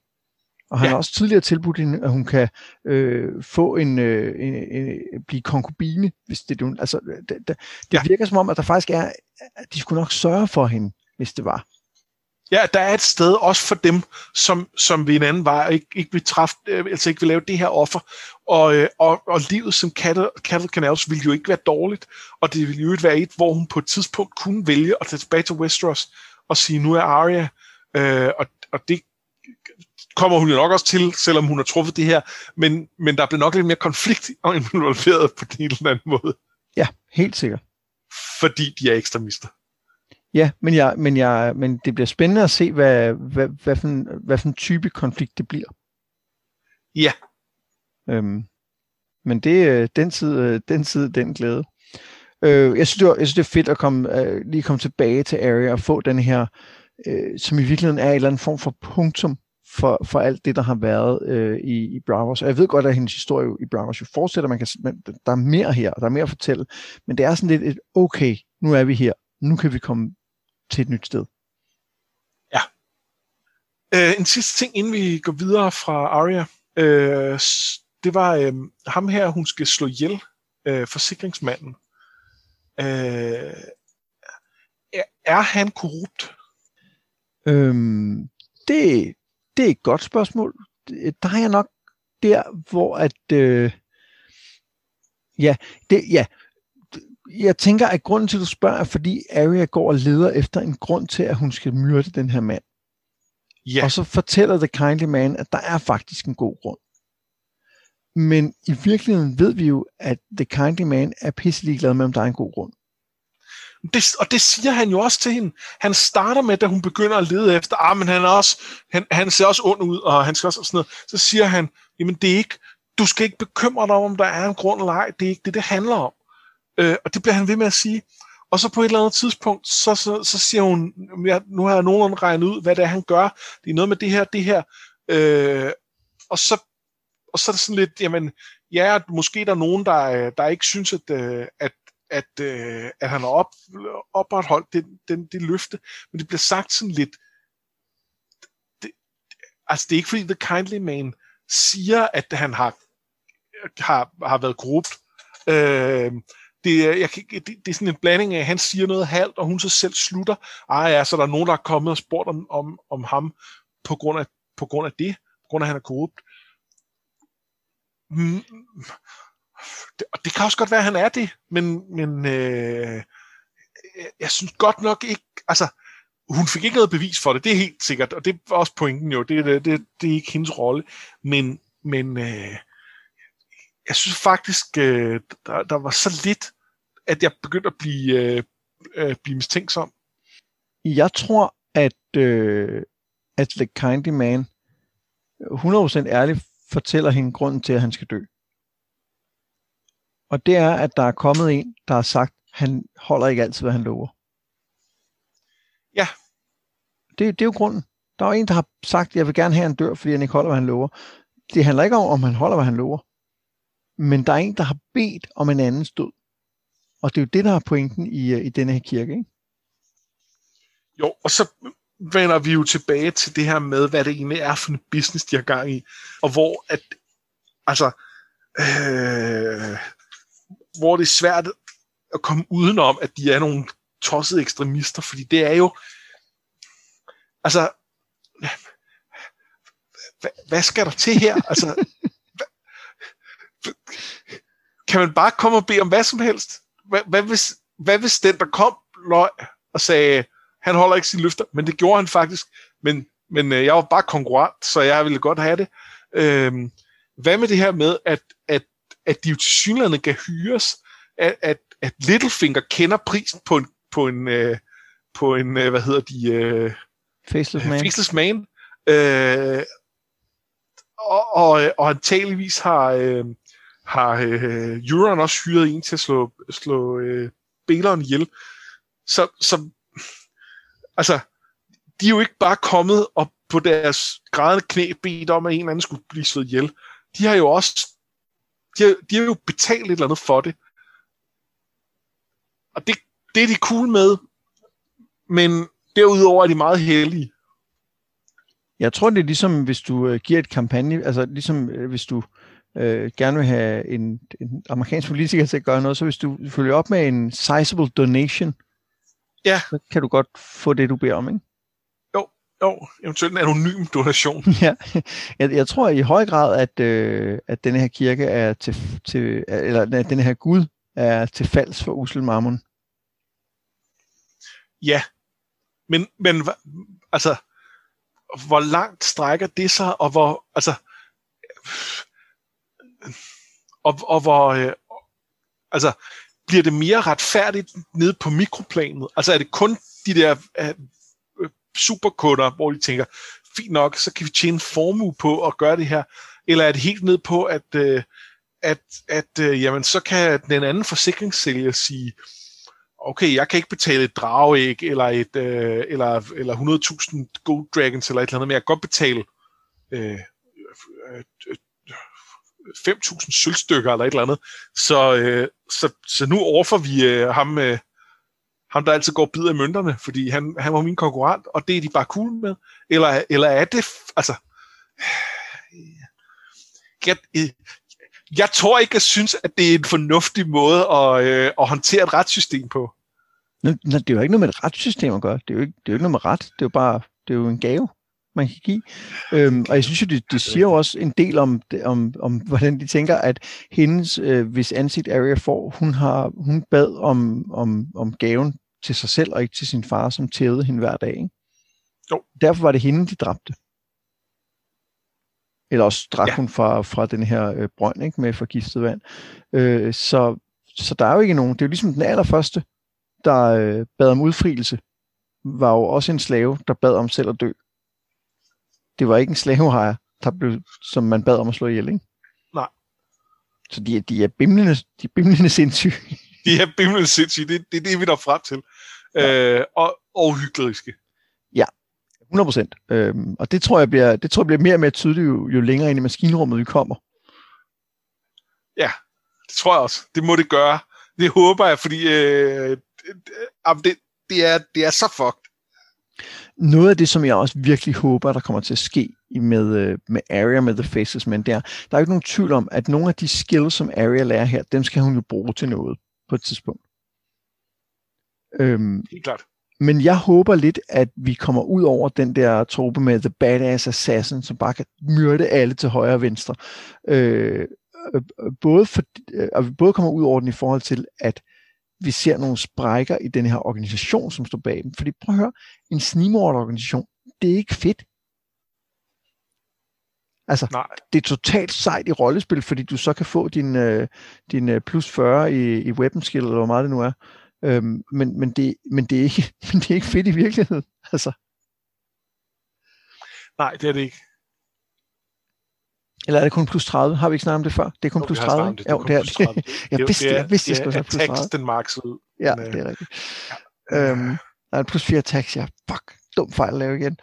Og han ja. har også tidligere tilbudt hende, at hun kan øh, få en, øh, en, en, blive konkubine, hvis det er det. Altså, det, det, det ja. virker som om, at der faktisk er, at de skulle nok sørge for hende, hvis det var. Ja, der er et sted også for dem, som, som ved en anden vej ikke, ikke vil træffe, øh, altså ikke vil lave det her offer. Og, øh, og, og livet som Cattle, Cattle Canals ville jo ikke være dårligt, og det ville jo ikke være et, hvor hun på et tidspunkt kunne vælge at tage tilbage til Westeros og sige, nu er Arya, øh, og, og det kommer hun jo nok også til, selvom hun har truffet det her, men, men der bliver nok lidt mere konflikt involveret på en eller anden måde. Ja, helt sikkert. Fordi de er ekstremister. Ja, men, jeg, men, jeg, men det bliver spændende at se, hvad, hvad, hvad, for, en, hvad for en type konflikt det bliver. Ja. Øhm, men det er den tid, den tid, den glæde. Øh, jeg, synes, det var, jeg synes, det er fedt at komme, øh, lige komme tilbage til Area og få den her, øh, som i virkeligheden er en eller anden form for punktum for, for alt det, der har været øh, i, i Bravos. Og jeg ved godt, at hendes historie i Bravos jo fortsætter. Man kan, man, der er mere her, og der er mere at fortælle. Men det er sådan lidt et, okay, nu er vi her. Nu kan vi komme til et nyt sted. Ja. Øh, en sidste ting, inden vi går videre fra Arya. Øh, det var øh, ham her, hun skal slå ihjel, øh, forsikringsmanden. Øh, er han korrupt? Øhm, det, det er et godt spørgsmål. Der er jeg nok der, hvor at... Øh, ja, det, ja, jeg tænker, at grunden til, at du spørger, er, fordi Arya går og leder efter en grund til, at hun skal myrde den her mand. Ja. Og så fortæller The Kindly Man, at der er faktisk en god grund. Men i virkeligheden ved vi jo, at The Kindly Man er pisselig glad med, om der er en god grund. Det, og det siger han jo også til hende. Han starter med, da hun begynder at lede efter, ah, men han, er også, han, han ser også ond ud, og han skal også sådan noget. Så siger han, jamen det er ikke, du skal ikke bekymre dig om, om der er en grund eller ej. Det er ikke det, det handler om. Øh, og det bliver han ved med at sige. Og så på et eller andet tidspunkt, så, så, så siger hun, ja, nu har jeg nogenlunde regnet ud, hvad det er, han gør. Det er noget med det her, det her. Øh, og, så, og så er det sådan lidt, jamen, ja, måske der er nogen, der, der ikke synes, at, øh, at, at, øh, at han har op, opretholdt det, den, det løfte, men det bliver sagt sådan lidt, det, altså det er ikke fordi The Kindly Man siger, at han har, har, har været korrupt. Øh, det, jeg, det, det er sådan en blanding af, at han siger noget halvt, og hun så selv slutter. Ej ja, så der er nogen, der er kommet og spurgt om, om, om ham på grund, af, på grund af det, på grund af, at han er korrupt. Mm, det, og det kan også godt være, at han er det, men, men øh, jeg, jeg synes godt nok ikke, altså, hun fik ikke noget bevis for det, det er helt sikkert, og det var også pointen jo, det, det, det, det er ikke hendes rolle, men, men øh, jeg synes faktisk, øh, der, der var så lidt, at jeg begyndte at blive, øh, øh, blive mistænksom. Jeg tror, at, øh, at The Kindly Man 100% ærligt fortæller hende grunden til, at han skal dø. Og det er, at der er kommet en, der har sagt, han holder ikke altid, hvad han lover. Ja. Det, det er jo grunden. Der er en, der har sagt, jeg vil gerne have, en dør, fordi han ikke holder, hvad han lover. Det handler ikke om, om han holder, hvad han lover. Men der er en, der har bedt om en andens død. Og det er jo det, der er pointen i, øh, i denne her kirke, ikke? Jo, og så vender vi jo tilbage til det her med, hvad det egentlig er for en business, de har gang i. Og hvor at, altså, øh, hvor det er svært at komme udenom, at de er nogle tossede ekstremister, fordi det er jo, altså, hvad, hvad skal der til her? Altså, kan man bare komme og bede om hvad som helst? Hvad, hvad, hvis, hvad hvis den, der kom, løg og sagde, han holder ikke sine løfter, men det gjorde han faktisk, men, men øh, jeg var bare konkurrent, så jeg ville godt have det. Øhm, hvad med det her med, at, at, at de jo til synligheden kan hyres, at, at, at Littlefinger kender prisen på en, på en, øh, på en øh, hvad hedder de? Øh, Faceless Man. Faceless Man. Øh, og, og, og antageligvis har, øh, har øh, Euron også hyret en til at slå, slå øh, Baleren ihjel. Så, så altså, de er jo ikke bare kommet og på deres grædende knæ bedt om, at en eller anden skulle blive slået ihjel. De har jo også de har, de har jo betalt et eller andet for det. Og det, det er de cool med, men derudover er de meget heldige. Jeg tror, det er ligesom, hvis du øh, giver et kampagne, altså ligesom øh, hvis du øh, gerne vil have en, en amerikansk politiker til at gøre noget, så hvis du følger op med en sizable donation, ja. så kan du godt få det, du beder om, ikke? Jo, jo eventuelt en anonym donation. ja, jeg, jeg tror i høj grad, at, øh, at denne her kirke er til, til eller at denne her Gud er til falds for usel mammon. Ja, men, men altså, hvor langt strækker det sig, og hvor, altså, og, og hvor, øh, altså, bliver det mere retfærdigt nede på mikroplanet? Altså er det kun de der øh, øh superkunder, hvor de tænker, fint nok, så kan vi tjene formue på at gøre det her, eller er det helt ned på, at, øh, at, at øh, jamen, så kan den anden forsikringssælger sige, okay, jeg kan ikke betale et drageæg, eller, et, øh, eller, eller 100.000 Gold Dragons, eller et eller andet, men jeg kan godt betale øh, øh, øh 5.000 sølvstykker eller et eller andet. Så, øh, så, så nu overfor vi øh, ham, øh, ham, der altid går bid af mønterne, fordi han, han var min konkurrent, og det er de bare cool med. Eller, eller er det, altså... Jeg, øh, jeg tror ikke, jeg synes, at det er en fornuftig måde at, øh, at håndtere et retssystem på. Nå, det er jo ikke noget med et retssystem at gøre. Det er jo ikke, det er jo ikke noget med ret. Det er jo bare det er jo en gave man kan give. Øhm, og jeg synes jo, det, det siger jo også en del om, om, om hvordan de tænker, at hendes, øh, hvis ansigt Arya får, hun, har, hun bad om, om, om gaven til sig selv, og ikke til sin far, som tævede hende hver dag. Ikke? Jo. Derfor var det hende, de dræbte. Eller også drak ja. hun fra, fra den her øh, brønd ikke, med forgiftet vand. Øh, så, så der er jo ikke nogen. Det er jo ligesom den allerførste, der øh, bad om udfrielse, var jo også en slave, der bad om selv at dø det var ikke en slavehejer, der blev, som man bad om at slå ihjel, ikke? Nej. Så de, de er bimlende, de er bimlende sindssyge. de er bimmelende sindssyge. Det, det er det, vi når frem til. Ja. Øh, og, og hykleriske. 100 procent. Øhm, og det tror, jeg bliver, det tror jeg bliver mere og mere tydeligt, jo, jo længere ind i maskinrummet vi kommer. Ja, det tror jeg også. Det må det gøre. Det håber jeg, fordi øh, det, det, er, det er så fucked. Noget af det, som jeg også virkelig håber, der kommer til at ske med, øh, med Arya med The Faces Men, det er, der er ikke nogen tvivl om, at nogle af de skills, som Arya lærer her, dem skal hun jo bruge til noget på et tidspunkt. Øhm, Helt klart. Men jeg håber lidt, at vi kommer ud over den der trope med The Badass Assassin, som bare kan myrde alle til højre og venstre. Øh, øh både, for, øh, og vi både kommer ud over den i forhold til, at vi ser nogle sprækker i den her organisation, som står bag dem. Fordi prøv at høre, en snimorderorganisation, det er ikke fedt. Altså, Nej. det er totalt sejt i rollespil, fordi du så kan få din, øh, din øh, plus 40 i, i weapon skill, eller hvor meget det nu er. Øhm, men, men, det, men, det er ikke, men det er ikke fedt i virkeligheden. Altså. Nej, det er det ikke. Eller er det kun plus 30? Har vi ikke snakket om det før? Det er kun jo, plus 30? Det, jo, det er plus 30. jeg vidste, jeg vidste, jeg skulle have plus 30. den max ud. Ja, men, det er rigtigt. Ja. Øhm, der er plus 4 tax, ja. Fuck, dum fejl at lave igen.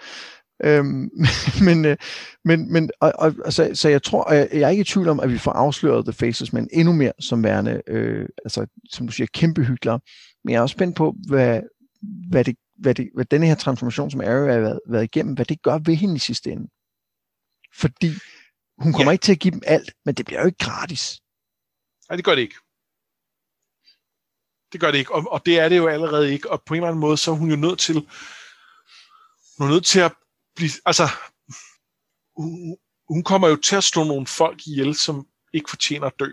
Øhm, men, øh, men, men og, og, altså, så jeg tror, jeg, jeg er ikke i tvivl om, at vi får afsløret The Faces, men endnu mere som værende, øh, altså, som du siger, kæmpe hyggeligere. Men jeg er også spændt på, hvad, hvad, det, hvad, det, hvad denne her transformation, som Arya har været, været igennem, hvad det gør ved hende i sidste ende. Fordi hun kommer ja. ikke til at give dem alt, men det bliver jo ikke gratis. Nej, det gør det ikke. Det gør det ikke, og, og det er det jo allerede ikke, og på en eller anden måde, så er hun jo nødt til, hun er nødt til at blive, altså, hun, hun kommer jo til at slå nogle folk ihjel, som ikke fortjener at dø.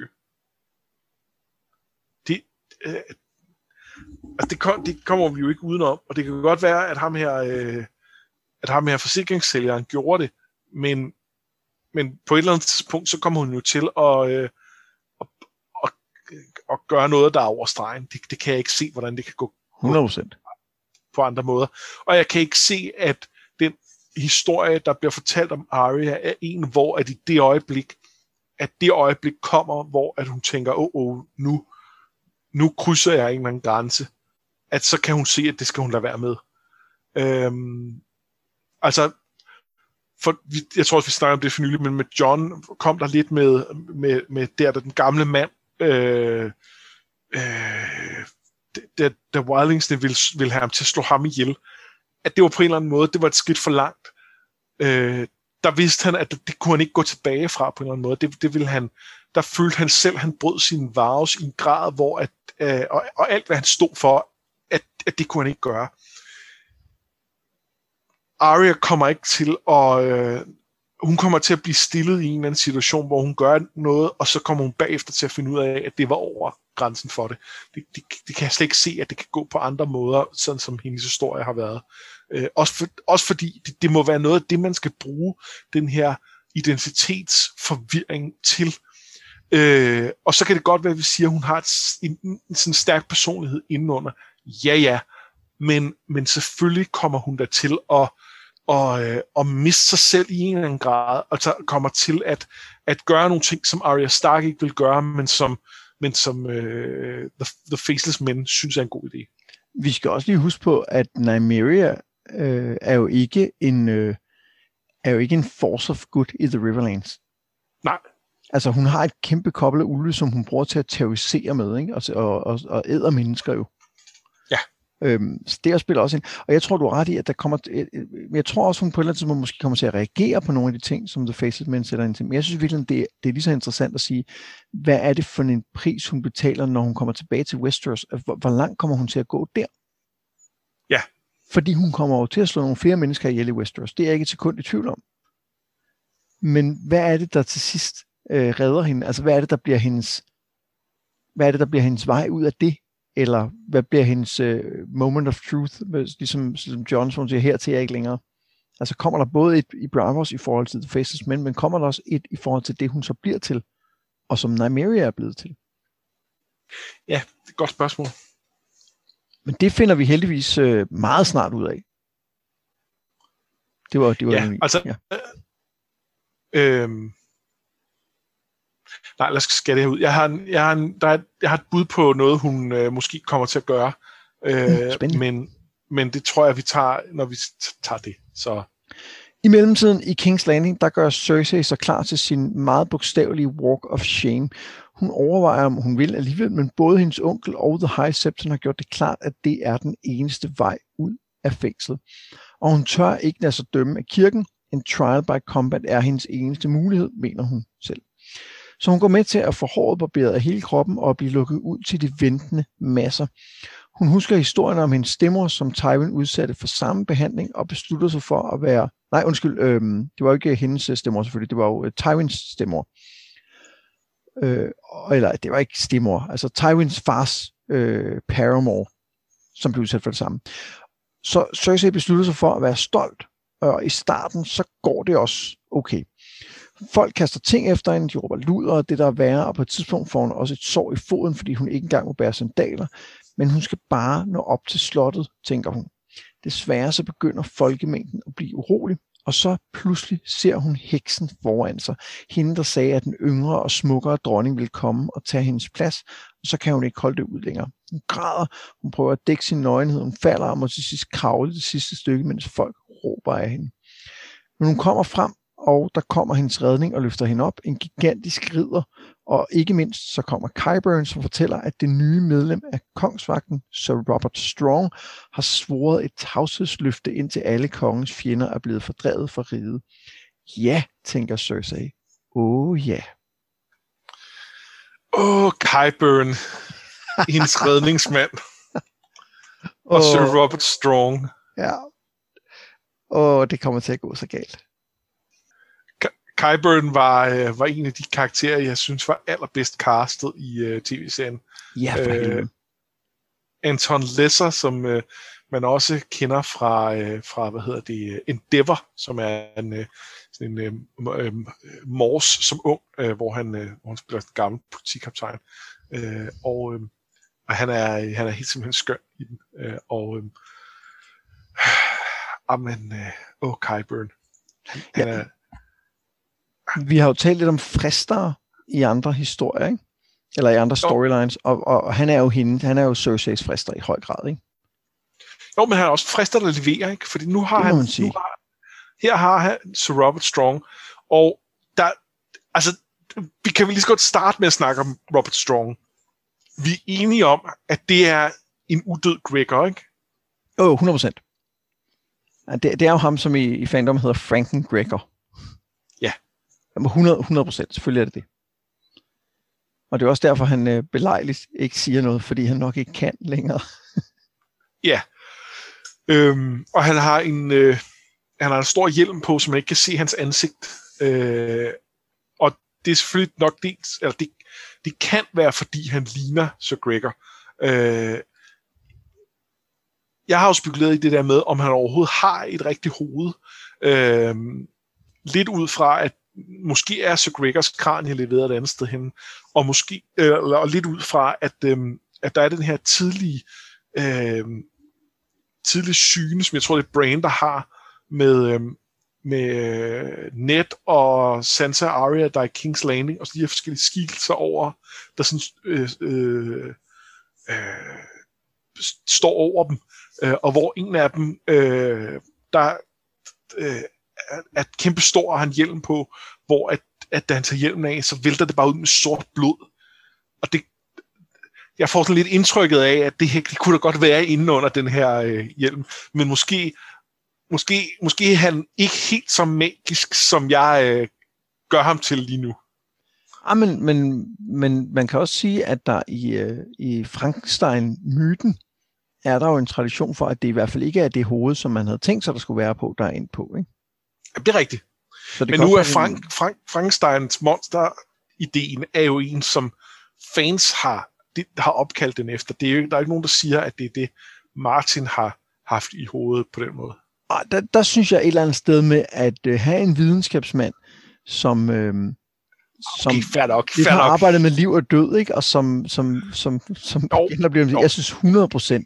Det, øh, altså det, kom, det kommer vi jo ikke udenom, og det kan godt være, at ham her, øh, at ham her forsikringssælgeren gjorde det, men, men på et eller andet tidspunkt, så kommer hun jo til at, øh, at, at, at gøre noget, der er over stregen. Det, det kan jeg ikke se, hvordan det kan gå 100%. på andre måder. Og jeg kan ikke se, at den historie, der bliver fortalt om Arya, er en, hvor at i det øjeblik, at det øjeblik kommer, hvor at hun tænker, åh, oh, oh, nu, nu krydser jeg en eller anden grænse, at så kan hun se, at det skal hun lade være med. Øhm, altså, for, jeg tror også, vi snakker om det for nylig, men med John kom der lidt med, med, med der, der den gamle mand, øh, øh, da, der Wildlingsene ville, ville have ham til at slå ham ihjel at det var på en eller anden måde, det var et skridt for langt. Øh, der vidste han, at det, det kunne han ikke gå tilbage fra på en eller anden måde. Det, det ville han, der følte han selv, at han brød sin vares i en grad, hvor at, øh, og, og alt hvad han stod for, at, at det kunne han ikke gøre. Arya kommer ikke til at, øh, hun kommer til at blive stillet i en eller anden situation, hvor hun gør noget, og så kommer hun bagefter til at finde ud af, at det var over grænsen for det. Det, det, det kan jeg slet ikke se, at det kan gå på andre måder, sådan som hendes historie har været. Øh, også, for, også fordi det, det må være noget af det, man skal bruge den her identitetsforvirring til. Øh, og så kan det godt være, at vi siger, at hun har et, en, en sådan stærk personlighed indenunder. Ja, ja. Men, men selvfølgelig kommer hun der til at og, øh, og miste sig selv i en eller anden grad, og så kommer til at, at gøre nogle ting, som Arya Stark ikke vil gøre, men som, men som øh, The, The Faceless Men synes er en god idé. Vi skal også lige huske på, at Nymeria øh, er jo ikke en øh, er jo ikke en force of good i The Riverlands. Nej. Altså hun har et kæmpe kobbel af ulve, som hun bruger til at terrorisere med, ikke? Og, og, og, og æder mennesker jo. Øhm, så det spiller også ind. Og jeg tror, du har ret i, at der kommer... Jeg tror også, hun på et eller andet tidspunkt måske kommer til at reagere på nogle af de ting, som The Faces Men sætter ind til. Men jeg synes virkelig, det, det er lige så interessant at sige, hvad er det for en pris, hun betaler, når hun kommer tilbage til Westeros? Hvor, hvor langt kommer hun til at gå der? Ja. Fordi hun kommer jo til at slå nogle flere mennesker ihjel i Westeros. Det er jeg ikke et sekund i tvivl om. Men hvad er det, der til sidst øh, redder hende? Altså, hvad er det, der bliver hendes... Hvad er det, der bliver hendes vej ud af det? Eller hvad bliver hendes uh, moment of truth, ligesom, ligesom Johnson siger, her til jeg ikke længere. Altså kommer der både et i Bravos i forhold til The Faces Men, men kommer der også et i forhold til det, hun så bliver til, og som Nymeria er blevet til? Ja, det er et godt spørgsmål. Men det finder vi heldigvis uh, meget snart ud af. Det var, det var ja, altså, ja. Øh, Nej, lad os skære det her ud. Jeg har, en, jeg har, en, der er, jeg har et bud på noget, hun øh, måske kommer til at gøre. Øh, mm, men, men det tror jeg, vi tager, når vi tager det. Så. I mellemtiden i King's Landing, der gør Cersei sig klar til sin meget bogstavelige Walk of Shame. Hun overvejer, om hun vil alligevel, men både hendes onkel og The High Septon har gjort det klart, at det er den eneste vej ud af fængslet. Og hun tør ikke lade sig dømme af kirken. En trial by combat er hendes eneste mulighed, mener hun selv. Så hun går med til at få håret barberet af hele kroppen og blive lukket ud til de ventende masser. Hun husker historien om hendes stemmer, som Tywin udsatte for samme behandling, og beslutter sig for at være... Nej, undskyld, øh, det var ikke hendes stemmer selvfølgelig, det var jo øh, Tywins stemmer. Øh, eller det var ikke stemmer, altså Tywins fars øh, paramour, som blev udsat for det samme. Så Cersei beslutter sig for at være stolt, og i starten så går det også okay. Folk kaster ting efter hende, de råber luder og det der er værre, og på et tidspunkt får hun også et sår i foden, fordi hun ikke engang må bære sandaler, men hun skal bare nå op til slottet, tænker hun. Desværre så begynder folkemængden at blive urolig, og så pludselig ser hun heksen foran sig. Hende, der sagde, at den yngre og smukkere dronning ville komme og tage hendes plads, og så kan hun ikke holde det ud længere. Hun græder, hun prøver at dække sin nøgenhed, hun falder om og til sidst kravle det sidste stykke, mens folk råber af hende. Men hun kommer frem, og der kommer hendes redning og løfter hende op. En gigantisk ridder, og ikke mindst så kommer Kyburn, som fortæller, at det nye medlem af kongsvagten, Sir Robert Strong, har svoret et tavshedsløfte indtil alle kongens fjender er blevet fordrevet fra riget. Ja, tænker Cersei. Åh oh, ja. Åh, oh, Kyburn. hendes redningsmand. Og oh. Sir Robert Strong. Ja. Åh, oh, det kommer til at gå så galt. Kyburn var, øh, var en af de karakterer, jeg synes var allerbedst castet i øh, tv-serien. Ja, for øh, Anton Lesser, som øh, man også kender fra, øh, fra hvad hedder det, Endeavor, som er en, øh, sådan en øh, øh, mors som ung, øh, hvor, han, øh, hvor han spiller gammel politikaptajn. Øh, og, øh, og han er, han er helt simpelthen skøn i den. Øh, og øh, amen, øh, oh, Kyburn. Han, ja. han er, vi har jo talt lidt om frister i andre historier, ikke? Eller i andre storylines, og, og, og han er jo hende, han er jo Cerseis frister i høj grad, ikke? Jo, men han er også frister, der leverer, ikke? Fordi nu har han, nu har, her har han Sir Robert Strong, og der, altså, vi kan vi lige så godt starte med at snakke om Robert Strong. Vi er enige om, at det er en udød Gregor, ikke? Jo, 100%. Det, det er jo ham, som i, i fandom hedder Franken Gregor. 100, 100 procent, selvfølgelig er det det. Og det er også derfor, han øh, belejligt ikke siger noget, fordi han nok ikke kan længere. ja. Øhm, og han har en øh, han har en stor hjelm på, så man ikke kan se hans ansigt. Øh, og det er selvfølgelig nok dels, eller det, det kan være, fordi han ligner Sir Gregor. Øh, jeg har jo spekuleret i det der med, om han overhovedet har et rigtigt hoved. Øh, lidt ud fra, at måske er Sir Gregors kranie leveret et andet sted hen, og måske øh, og lidt ud fra, at, øh, at der er den her tidlige øh, tidlige syne, som jeg tror, det er Brain, der har med, øhm, øh, med Ned og Sansa Arya, der er i King's Landing, og så de her forskellige skikkelser over, der sådan øh, øh, øh, står over dem, øh, og hvor en af dem, øh, der øh, er kæmpe stor, og han hjelm på, hvor at, at da han tager hjelmen af, så vælter det bare ud med sort blod. Og det, jeg får sådan lidt indtrykket af, at det, det kunne da godt være inde under den her øh, hjelm, men måske, måske, måske er han ikke helt så magisk, som jeg øh, gør ham til lige nu. Ja, men, men, men man kan også sige, at der i, øh, i Frankenstein-myten er der jo en tradition for, at det i hvert fald ikke er det hoved, som man havde tænkt sig, der skulle være på, der er ind på. Ikke? Ja, det er rigtigt. Så det Men nu er Frank, Frank, Frankensteins monster-ideen er jo en, som fans har, de, har opkaldt den efter. Det er jo, der er ikke nogen, der siger, at det er det, Martin har haft i hovedet på den måde. Og der, der synes jeg et eller andet sted med at uh, have en videnskabsmand, som, øh, som okay, fair nok, fair har nok. arbejdet med liv og død, ikke? og som, som, som, som jo, bliver, jeg synes 100%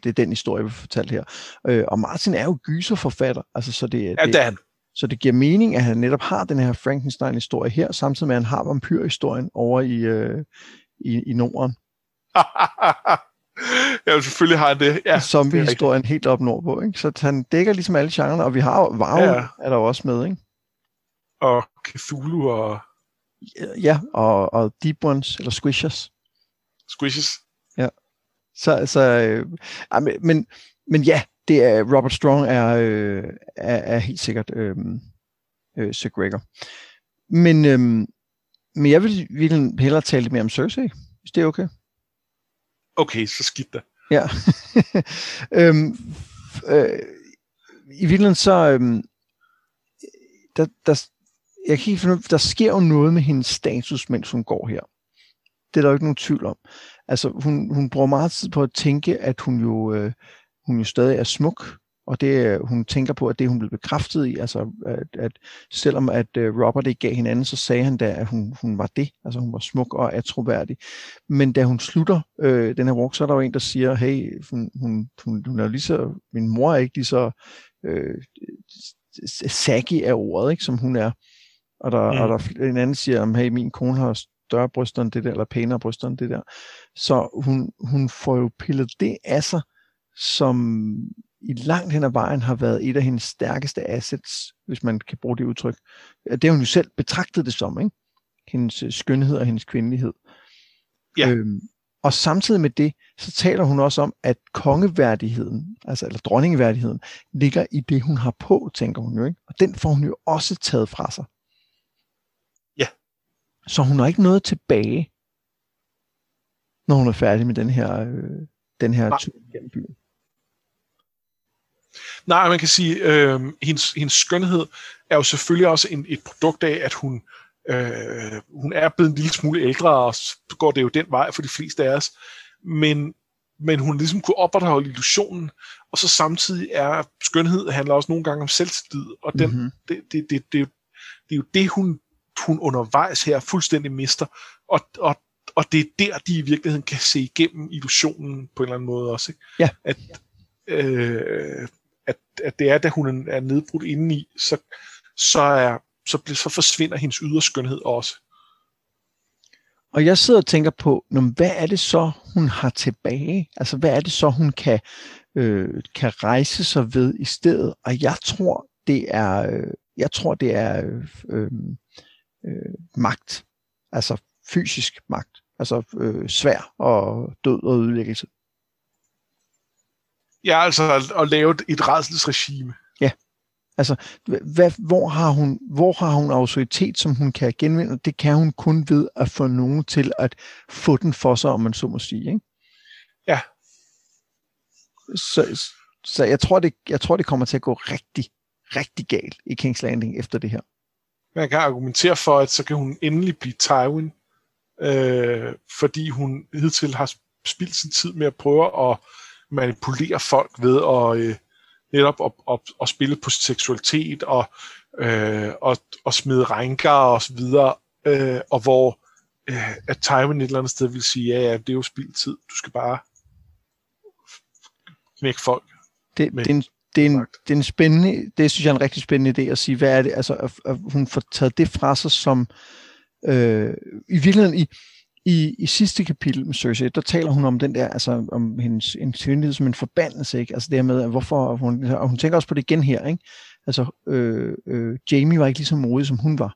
det er den historie, vi fortalte her. Øh, og Martin er jo gyserforfatter. Altså, så det, ja, det er han. Så det giver mening, at han netop har den her Frankenstein-historie her, samtidig med, at han har vampyrhistorien over i, øh, i, i Norden. ja, selvfølgelig har han det. Ja, Zombie-historien helt op nordpå. Ikke? Så han dækker ligesom alle genrer, og vi har Varv ja. er der også med. Ikke? Og Cthulhu og... Ja, og, og Deep Ones, eller Squishers. Squishes. Ja. Så, så øh, men, men ja, det er, Robert Strong er, øh, er, er helt sikkert øh, øh, Sir Gregor. Men, øh, men jeg vil, vil hellere tale lidt mere om Cersei, hvis det er okay. Okay, så skidt da. Ja. øhm, øh, I virkeligheden så, øhm, der, der, jeg kan ikke finde der sker jo noget med hendes status, mens hun går her. Det er der jo ikke nogen tvivl om. Altså, hun, hun bruger meget tid på at tænke, at hun jo, øh, hun jo stadig er smuk, og det hun tænker på, at det hun blev bekræftet i, altså at, at selvom at uh, Robert ikke gav hinanden, så sagde han da, at hun, hun var det, altså hun var smuk og atroværdig. Men da hun slutter øh, den her walk, så er der jo en, der siger, hey, hun, hun, hun, hun er lige så, min mor er ikke lige så øh, saggy af ordet, ikke, som hun er. Og der, mm. og der en anden siger, hey, min kone har større bryster end det der, eller pænere bryster end det der. Så hun, hun får jo pillet det af sig, som i langt hen ad vejen har været et af hendes stærkeste assets, hvis man kan bruge det udtryk. Det har hun jo selv betragtet det som, ikke? Hendes øh, skønhed og hendes kvindelighed. Ja. Øhm, og samtidig med det, så taler hun også om, at kongeværdigheden, altså eller dronningeværdigheden, ligger i det, hun har på, tænker hun jo. Ikke? Og den får hun jo også taget fra sig. Ja. Så hun har ikke noget tilbage, når hun er færdig med den her, øh, den her tur gennem byen. Nej, man kan sige, øh, hendes, hendes skønhed er jo selvfølgelig også en, et produkt af, at hun, øh, hun er blevet en lille smule ældre, og så går det jo den vej for de fleste af os. Men, men hun ligesom kunne opretholde illusionen, og så samtidig er skønhed handler også nogle gange om selvtillid, og den, mm-hmm. det, det, det, det, det er jo det, hun, hun undervejs her fuldstændig mister, og, og, og det er der, de i virkeligheden kan se igennem illusionen på en eller anden måde også. Ikke? Ja. At, øh, at, at det er, da hun er nedbrudt indeni, så, så, er, så, så forsvinder hendes ydre skønhed også. Og jeg sidder og tænker på, hvad er det så, hun har tilbage? Altså, hvad er det så, hun kan, øh, kan rejse sig ved i stedet? Og jeg tror, det er, øh, jeg tror, det er øh, øh, øh magt. Altså fysisk magt. Altså øh, svær og død og ødelæggelse. Ja, altså at, at lave et, redselsregime. Ja. Altså, hvad, hvor, har hun, hvor har hun autoritet, som hun kan genvinde? Det kan hun kun ved at få nogen til at få den for sig, om man så må sige. Ikke? Ja. Så, så jeg, tror, det, jeg tror, det kommer til at gå rigtig, rigtig galt i King's Landing efter det her. Man kan argumentere for, at så kan hun endelig blive Tywin, øh, fordi hun hidtil har spildt sin tid med at prøve at manipulere folk ved at øh, netop at, at, at spille på seksualitet og, øh, og, og smide rænker og så videre, øh, og hvor øh, at Tywin et eller andet sted vil sige, ja, ja, det er jo tid, du skal bare knække folk. Det, det, er en, det, er en, det er en spændende, det synes jeg er en rigtig spændende idé at sige, hvad er det, altså at, at hun får taget det fra sig som, øh, i virkeligheden i, i, i sidste kapitel med Cersei, der taler hun om den der, altså om hendes, hendes som en forbandelse, ikke? Altså det her med, at hvorfor, hun, og hun tænker også på det igen her, ikke? Altså, øh, øh, Jamie var ikke lige så modig, som hun var.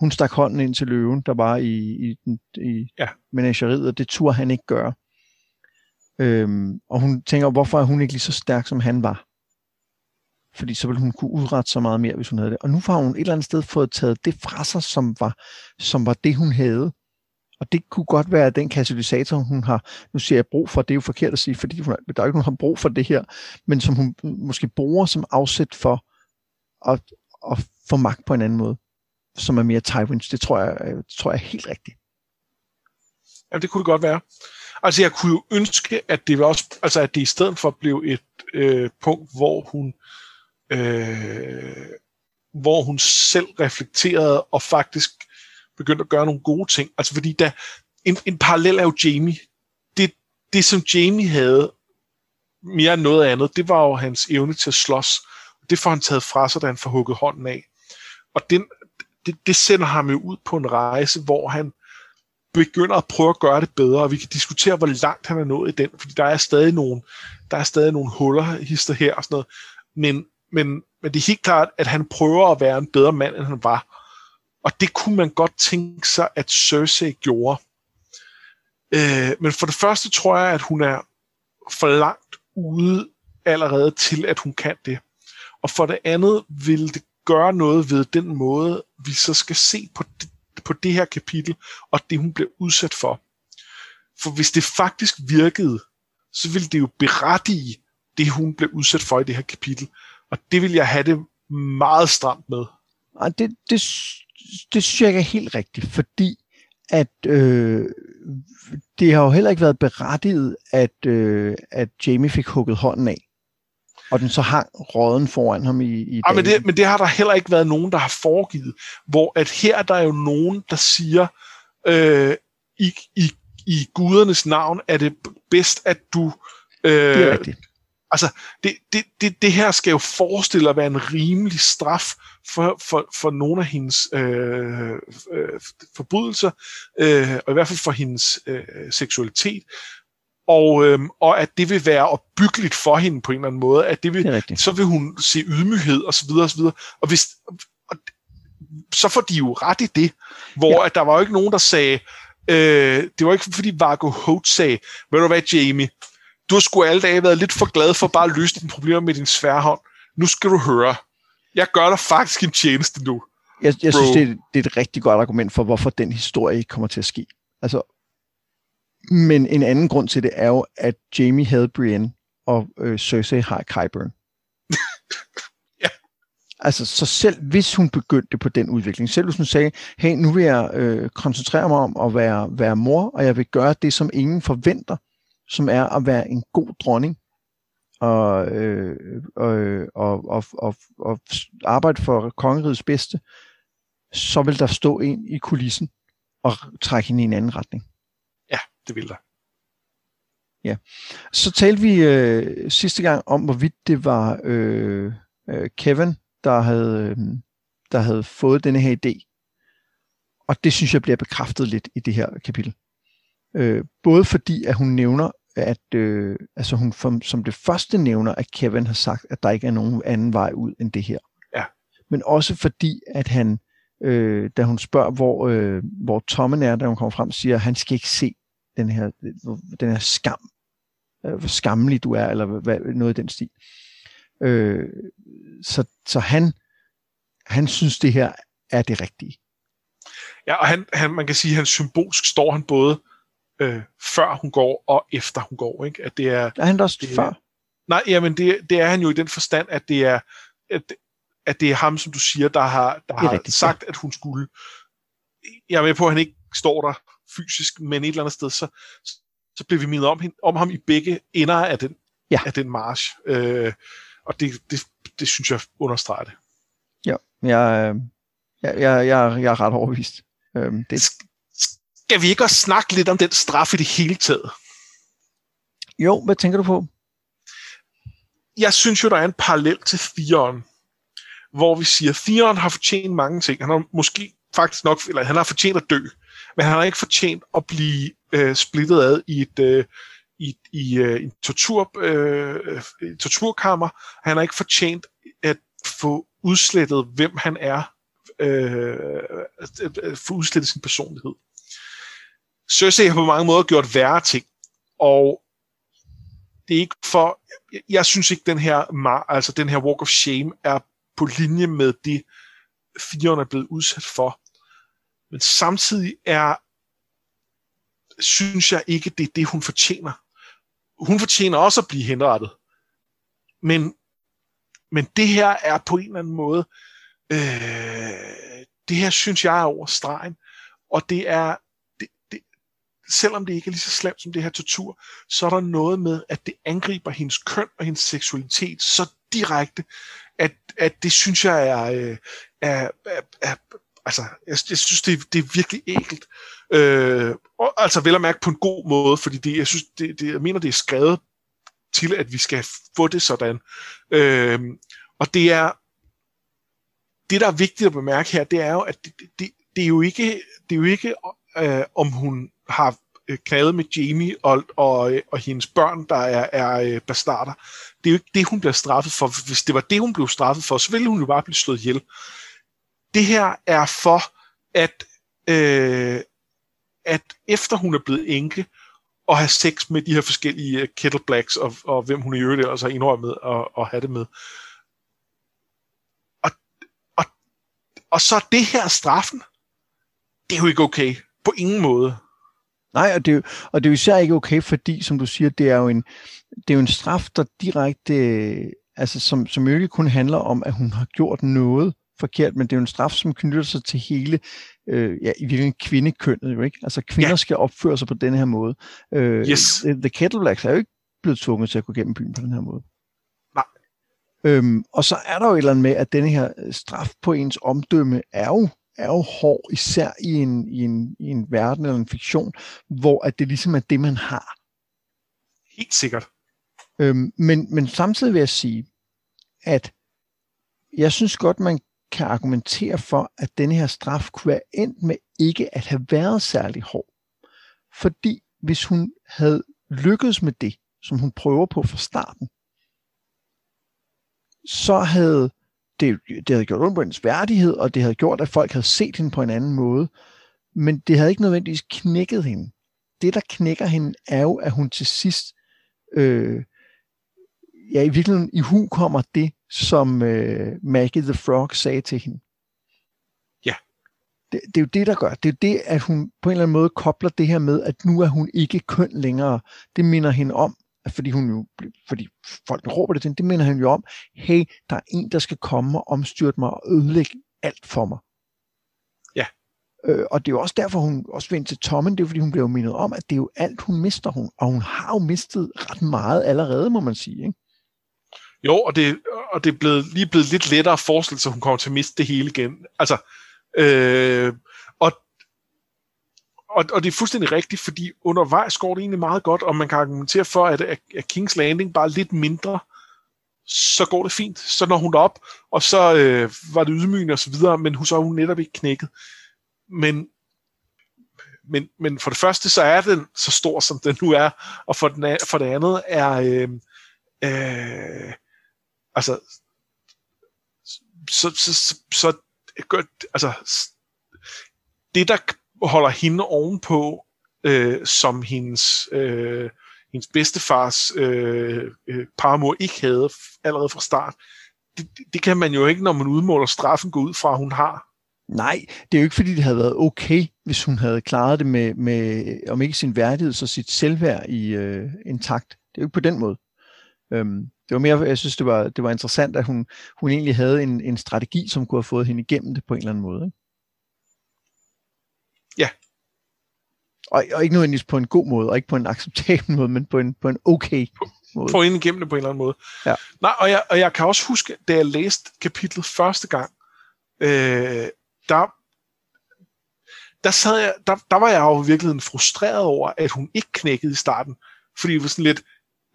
Hun stak hånden ind til løven, der var i, i, i ja. menageriet, og det turde han ikke gøre. Øhm, og hun tænker, hvorfor er hun ikke lige så stærk, som han var? Fordi så ville hun kunne udrette så meget mere, hvis hun havde det. Og nu har hun et eller andet sted fået taget det fra sig, som var, som var det, hun havde. Og det kunne godt være den katalysator, hun har, nu siger jeg brug for, det er jo forkert at sige, fordi hun, der er ikke nogen, har brug for det her, men som hun måske bruger som afsæt for at, at få magt på en anden måde, som er mere Tywins. Det tror jeg, det tror jeg er helt rigtigt. Ja, det kunne det godt være. Altså, jeg kunne jo ønske, at det var også, altså, at det i stedet for blev et øh, punkt, hvor hun øh, hvor hun selv reflekterede og faktisk begyndt at gøre nogle gode ting. Altså fordi der, en, en parallel er jo Jamie. Det, det som Jamie havde mere end noget andet, det var jo hans evne til at slås. det får han taget fra sig, da han får hugget hånden af. Og den, det, det sender ham jo ud på en rejse, hvor han begynder at prøve at gøre det bedre, og vi kan diskutere, hvor langt han er nået i den, fordi der er stadig nogle, der er stadig nogle huller, hister her og sådan noget. Men, men, men det er helt klart, at han prøver at være en bedre mand, end han var. Og det kunne man godt tænke sig, at Cersei gjorde. Øh, men for det første tror jeg, at hun er for langt ude allerede til, at hun kan det. Og for det andet vil det gøre noget ved den måde, vi så skal se på det, på det her kapitel, og det hun blev udsat for. For hvis det faktisk virkede, så ville det jo berettige det, hun blev udsat for i det her kapitel. Og det vil jeg have det meget stramt med. Og det, det, det synes jeg ikke er helt rigtigt, fordi at øh, det har jo heller ikke været berettiget, at, øh, at Jamie fik hugget hånden af. Og den så hang råden foran ham i, i ja, men, det, men det har der heller ikke været nogen, der har foregivet. Hvor at her er der jo nogen, der siger, øh, i, i, i gudernes navn er det bedst, at du... Øh, det er rigtigt. Altså, det, det, det, det her skal jo forestille at være en rimelig straf for, for, for nogle af hendes øh, øh, forbrydelser, øh, og i hvert fald for hendes øh, seksualitet. Og, øh, og at det vil være opbyggeligt for hende på en eller anden måde, at det vil, det så vil hun se ydmyghed og så videre og så videre. Og hvis, og, så får de jo ret i det, hvor ja. at der var jo ikke nogen, der sagde, øh, det var ikke fordi Vargo Holt sagde, ved du hvad Jamie, du har sgu alle dage været lidt for glad for bare at løse dine problemer med din sværhånd. Nu skal du høre. Jeg gør dig faktisk en tjeneste nu. Jeg, jeg synes, det er, det er et rigtig godt argument for, hvorfor den historie ikke kommer til at ske. Altså, men en anden grund til det er jo, at Jamie havde Brienne, og øh, Cersei har Qyburn. ja. Altså, så selv hvis hun begyndte på den udvikling, selv hvis hun sagde, hey, nu vil jeg øh, koncentrere mig om at være, være mor, og jeg vil gøre det, som ingen forventer, som er at være en god dronning, og, øh, og, og, og, og, og arbejde for kongerigets bedste, så vil der stå en i kulissen og trække hende i en anden retning. Ja, det vil der. Ja. Så talte vi øh, sidste gang om, hvorvidt det var øh, øh, Kevin, der havde, øh, der havde fået denne her idé. Og det synes jeg bliver bekræftet lidt i det her kapitel. Øh, både fordi, at hun nævner, at øh, altså hun som, som det første nævner, at Kevin har sagt, at der ikke er nogen anden vej ud end det her. Ja. Men også fordi, at han, øh, da hun spørger, hvor, øh, hvor Tommen er, da hun kommer frem, siger, at han skal ikke se den her, den her skam. Øh, hvor skammelig du er, eller hvad, noget i den stil. Øh, så, så han, han synes, det her er det rigtige. Ja, og han, han, man kan sige, at han symbolsk står han både øh, før hun går og efter hun går. Ikke? At det er, er han der også det, før? Nej, jamen det, det er han jo i den forstand, at det er, at, at det er ham, som du siger, der har, der har rigtigt, sagt, ja. at hun skulle. Jeg er med på, at han ikke står der fysisk, men et eller andet sted, så, så bliver vi mindet om, om ham i begge ender af den, ja. af den march. Øh, og det, det, det synes jeg understreger det. Ja, jeg, jeg, jeg, jeg, jeg er ret overbevist. Øhm, det, skal vi ikke også snakke lidt om den straf i det hele taget? Jo, hvad tænker du på? Jeg synes jo, der er en parallel til firen, hvor vi siger, at firen har fortjent mange ting. Han har måske faktisk nok, eller han har fortjent at dø, men han har ikke fortjent at blive øh, splittet ad i et, øh, i, i øh, en tortur, øh, torturkammer. Han har ikke fortjent at få udslettet, hvem han er, øh, at få udslettet sin personlighed. Cersei har på mange måder gjort værre ting, og det er ikke for, jeg, synes ikke, den her, altså den her walk of shame er på linje med det, Fion er blevet udsat for. Men samtidig er, synes jeg ikke, det er det, hun fortjener. Hun fortjener også at blive henrettet. Men, men det her er på en eller anden måde, øh, det her synes jeg er over stregen. Og det er, selvom det ikke er lige så slemt som det her tortur, så er der noget med, at det angriber hendes køn og hendes seksualitet så direkte, at, at det synes jeg er, øh, er, er, er altså, jeg, jeg synes, det, er, det er virkelig ægelt. Øh, og, altså vel at mærke på en god måde, fordi det, jeg, synes, det, det, jeg mener, det er skrevet til, at vi skal få det sådan. Øh, Og det er, det der er vigtigt at bemærke her, det er jo, at det, det, det er jo ikke, det er jo ikke øh, om hun har øh, knaldet med Jamie og, og, og hendes børn, der er, er øh, bastarder. Det er jo ikke det, hun bliver straffet for. Hvis det var det, hun blev straffet for, så ville hun jo bare blive slået ihjel. Det her er for, at, øh, at efter hun er blevet enke, og have sex med de her forskellige øh, kettleblacks, og, og hvem hun i øvrigt ellers har indrømmet at, at have det med. Og, og, og så det her straffen, det er jo ikke okay. På ingen måde. Nej, og det, er og det er jo især ikke okay, fordi, som du siger, det er jo en, det er jo en straf, der direkte, altså som, som jo ikke kun handler om, at hun har gjort noget forkert, men det er jo en straf, som knytter sig til hele, øh, ja, i virkeligheden kvindekønnet jo ikke? Altså kvinder ja. skal opføre sig på den her måde. Øh, yes. The Kettle Blacks er jo ikke blevet tvunget til at gå gennem byen på den her måde. Nej. Øhm, og så er der jo et eller andet med, at denne her straf på ens omdømme er jo er jo hård, især i en, i, en, i en verden eller en fiktion, hvor at det ligesom er det, man har. Helt sikkert. Øhm, men, men samtidig vil jeg sige, at jeg synes godt, man kan argumentere for, at denne her straf kunne være endt med ikke at have været særlig hård. Fordi hvis hun havde lykkedes med det, som hun prøver på fra starten, så havde det, det havde gjort ondt på hendes værdighed, og det havde gjort, at folk havde set hende på en anden måde. Men det havde ikke nødvendigvis knækket hende. Det, der knækker hende, er jo, at hun til sidst, øh, ja, i virkeligheden i hu kommer det, som øh, Maggie the Frog sagde til hende. Ja. Det, det er jo det, der gør. Det er det, at hun på en eller anden måde kobler det her med, at nu er hun ikke køn længere. Det minder hende om, fordi hun jo, fordi folk råber det til hende, det minder han jo om, hey, der er en, der skal komme og omstyrte mig og ødelægge alt for mig. Ja. Øh, og det er jo også derfor, hun også vendte til Tommen, det er fordi, hun blev mindet om, at det er jo alt, hun mister hun, og hun har jo mistet ret meget allerede, må man sige, ikke? Jo, og det, og det er blevet, lige blevet lidt lettere at forestille sig, at hun kommer til at miste det hele igen. Altså, øh, og, og det er fuldstændig rigtigt, fordi undervejs går det egentlig meget godt, og man kan argumentere for, at, at Kings Landing bare er lidt mindre, så går det fint. Så når hun op, og så øh, var det ydmygende og så videre, men hun så er hun netop ikke knækket. Men, men, men for det første, så er den så stor, som den nu er, og for, den, for det andet er, øh, øh, altså, så, så, så, så altså, det der holder hende ovenpå øh, som hendes, øh, hendes bedstefars øh, øh, parmor ikke havde allerede fra start. Det, det kan man jo ikke, når man udmåler straffen, gå ud fra, at hun har. Nej, det er jo ikke, fordi det havde været okay, hvis hun havde klaret det med, med om ikke sin værdighed, så sit selvværd i øh, intakt. Det er jo ikke på den måde. Øhm, det var mere, jeg synes, det var, det var interessant, at hun, hun egentlig havde en, en strategi, som kunne have fået hende igennem det på en eller anden måde. Ikke? Ja. Og, og ikke nødvendigvis på en god måde, og ikke på en acceptabel måde, men på en, på en okay måde. Få ind igennem det på en eller anden måde. Ja. Nej, og jeg, og jeg kan også huske, da jeg læste kapitlet første gang, øh, der, der, sad jeg, der, der var jeg jo i virkeligheden frustreret over, at hun ikke knækkede i starten. Fordi det var sådan lidt,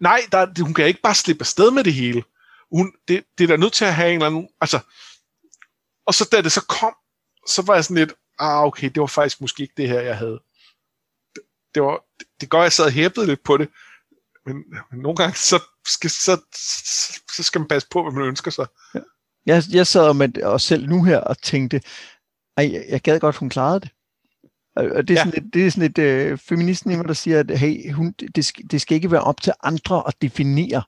nej, der, hun kan ikke bare slippe afsted med det hele. Hun, det, det er da nødt til at have en eller anden, altså, og så da det så kom, så var jeg sådan lidt, ah okay, det var faktisk måske ikke det her, jeg havde. Det, det var, det, det gør, jeg sad og hæppede lidt på det, men, men nogle gange, så skal, så, så skal man passe på, hvad man ønsker sig. Ja. Jeg, jeg sad med og selv nu her og tænkte, ej, jeg, jeg gad godt, hun klarede det. Og det er, ja. sådan et, det er sådan et øh, feministen i mig, der siger, at hey, hun, det, det skal ikke være op til andre at definere,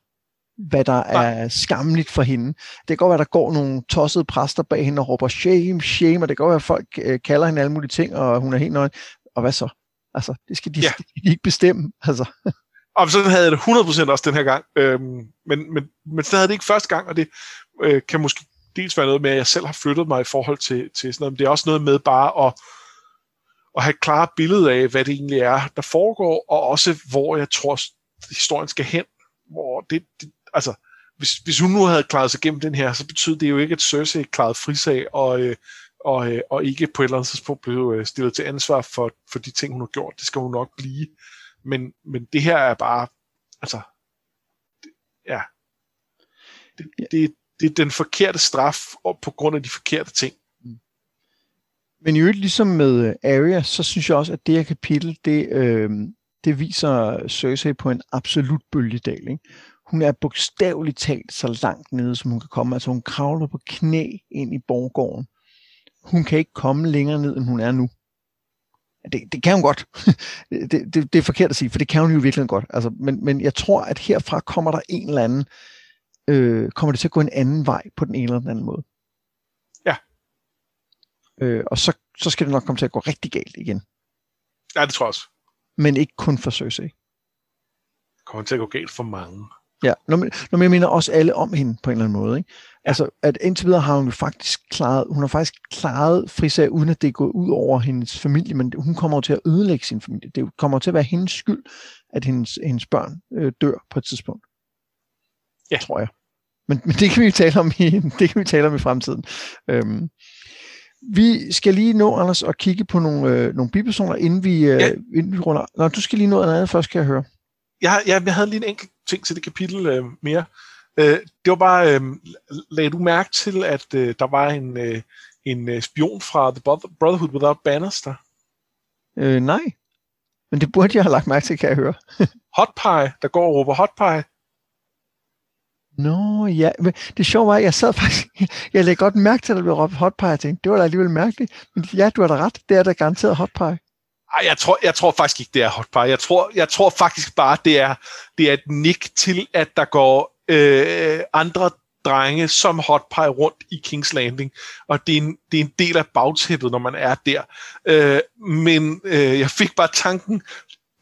hvad der er skamligt for hende. Det kan godt være, at der går nogle tossede præster bag hende og råber shame, shame, og det kan godt være, at folk øh, kalder hende alle mulige ting, og hun er helt nøgen. Og hvad så? Altså, det skal de, ja. skal de ikke bestemme. Altså. Og så havde jeg det 100% også den her gang. Øhm, men, men, men så havde det ikke første gang, og det øh, kan måske dels være noget med, at jeg selv har flyttet mig i forhold til, til sådan noget, men det er også noget med bare at, at have et klart billede af, hvad det egentlig er, der foregår, og også hvor jeg tror, historien skal hen. Hvor det, det, altså, hvis, hvis hun nu havde klaret sig igennem den her, så betyder det jo ikke, at Cersei klarede frisag, og, øh, og, øh, og ikke på et eller andet tidspunkt blev øh, stillet til ansvar for, for de ting, hun har gjort. Det skal hun nok blive. Men, men det her er bare, altså, det, ja, det, det, det er den forkerte straf og på grund af de forkerte ting. Men i øvrigt, ligesom med Arya, så synes jeg også, at det her kapitel, det, øh, det viser Cersei på en absolut bølgedal. Ikke? Hun er bogstaveligt talt så langt nede, som hun kan komme. Altså hun kravler på knæ ind i borggården. Hun kan ikke komme længere ned, end hun er nu. Det, det kan hun godt. det, det, det er forkert at sige, for det kan hun jo virkelig godt. Altså, men, men jeg tror, at herfra kommer der en eller anden, øh, kommer det til at gå en anden vej på den ene eller den anden måde. Ja. Øh, og så, så skal det nok komme til at gå rigtig galt igen. Ja, det tror jeg også. Men ikke kun for Cersei. Kommer til at gå galt for mange. Ja, når, når jeg mener også alle om hende på en eller anden måde. Ikke? Altså, at indtil videre har hun jo faktisk klaret, hun har faktisk klaret frisag, uden at det går ud over hendes familie, men hun kommer til at ødelægge sin familie. Det kommer til at være hendes skyld, at hendes, hendes børn øh, dør på et tidspunkt. Ja. Tror jeg. Men, men det kan vi tale om i, det kan vi tale om i fremtiden. Øhm, vi skal lige nå, Anders, at kigge på nogle, øh, nogle bipersoner, inden vi, øh, ja. inden vi runder. Nå, du skal lige nå noget andet først, skal jeg høre. Jeg, jeg, jeg havde lige en enkelt ting til det kapitel øh, mere. Øh, det var bare, øh, lagde du mærke til, at øh, der var en, øh, en øh, spion fra The Brotherhood Without Banners der? Øh, nej. Men det burde jeg have lagt mærke til, kan jeg høre. hot Pie, der går og råber Hot Pie. Nå, ja. Men det sjove var, at jeg sad faktisk... Jeg lagde godt mærke til, at der blev råbt Hot Pie. Jeg tænkte, det var da alligevel mærkeligt. Men ja, du har da ret. Det er da garanteret Hot Pie. Ej, jeg tror, jeg tror faktisk ikke, det er hot pie. Jeg tror, jeg tror faktisk bare, det er, det er et nik til, at der går øh, andre drenge som hot pie rundt i King's Landing, og det er en, det er en del af bagtæppet, når man er der. Øh, men øh, jeg fik bare tanken,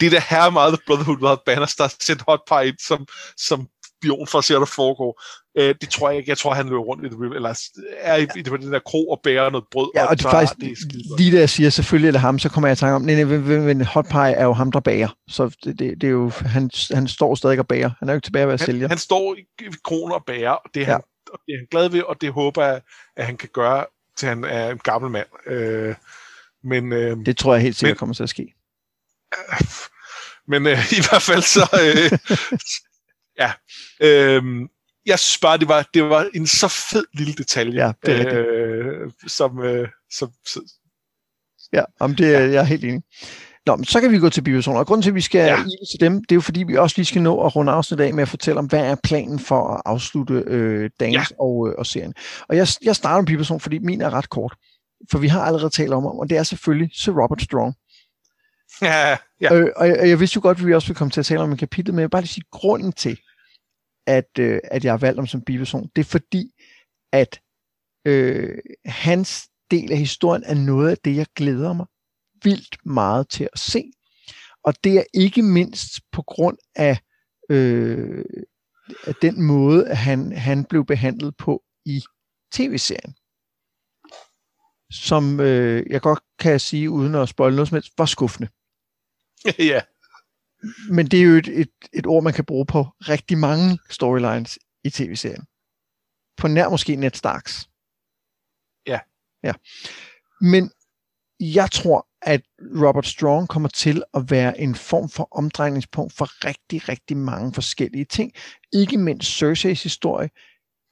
det der her meget The Brotherhood of Banners, der har sendt hot pie ind som, som spion for at se, hvad der foregår. Øh, det tror jeg ikke. Jeg tror, han løber rundt i det, eller er i, i den der kro og bærer noget brød. Ja, og, og det er faktisk, det er lige da jeg siger, selvfølgelig er det ham, så kommer jeg i tanke om, nej, nej, men hot pie er jo ham, der bager. Så det, det, det er jo, han, han står stadig og bager. Han er jo ikke tilbage ved at sælge. Han står i, i kroner og bager, og det er, ja. han, og det er han glad ved, og det håber jeg, at han kan gøre, til han er en gammel mand. Øh, men, øh, det tror jeg helt sikkert men, kommer til at ske. Men øh, i hvert fald så, øh, ja, øh, jeg synes bare, det var, det var en så fed lille detalje, ja, det er øh, som, øh, som, som... Ja, om det, ja. jeg er helt enig. Nå, men så kan vi gå til bipersoner. Og grunden til, at vi skal ja. til dem, det er jo fordi, vi også lige skal nå at runde afsnit af med at fortælle om, hvad er planen for at afslutte øh, dagens ja. og, øh, og serien. Og jeg, jeg starter med biperson, fordi min er ret kort. For vi har allerede talt om, og det er selvfølgelig Sir Robert Strong. Ja, ja. Øh, og, jeg, og jeg vidste jo godt, at vi også vil komme til at tale om en kapitel, men jeg vil bare lige sige, grunden til, at, øh, at jeg har valgt ham som biperson, det er fordi, at øh, hans del af historien er noget af det, jeg glæder mig vildt meget til at se. Og det er ikke mindst på grund af, øh, af den måde, at han, han blev behandlet på i tv-serien. Som øh, jeg godt kan sige, uden at spoil noget som helst, var skuffende. ja. Men det er jo et, et, et ord, man kan bruge på rigtig mange storylines i tv-serien. På nær måske Ned Starks. Ja. Ja. Men jeg tror, at Robert Strong kommer til at være en form for omdrejningspunkt for rigtig, rigtig mange forskellige ting. Ikke mindst Cerseis historie,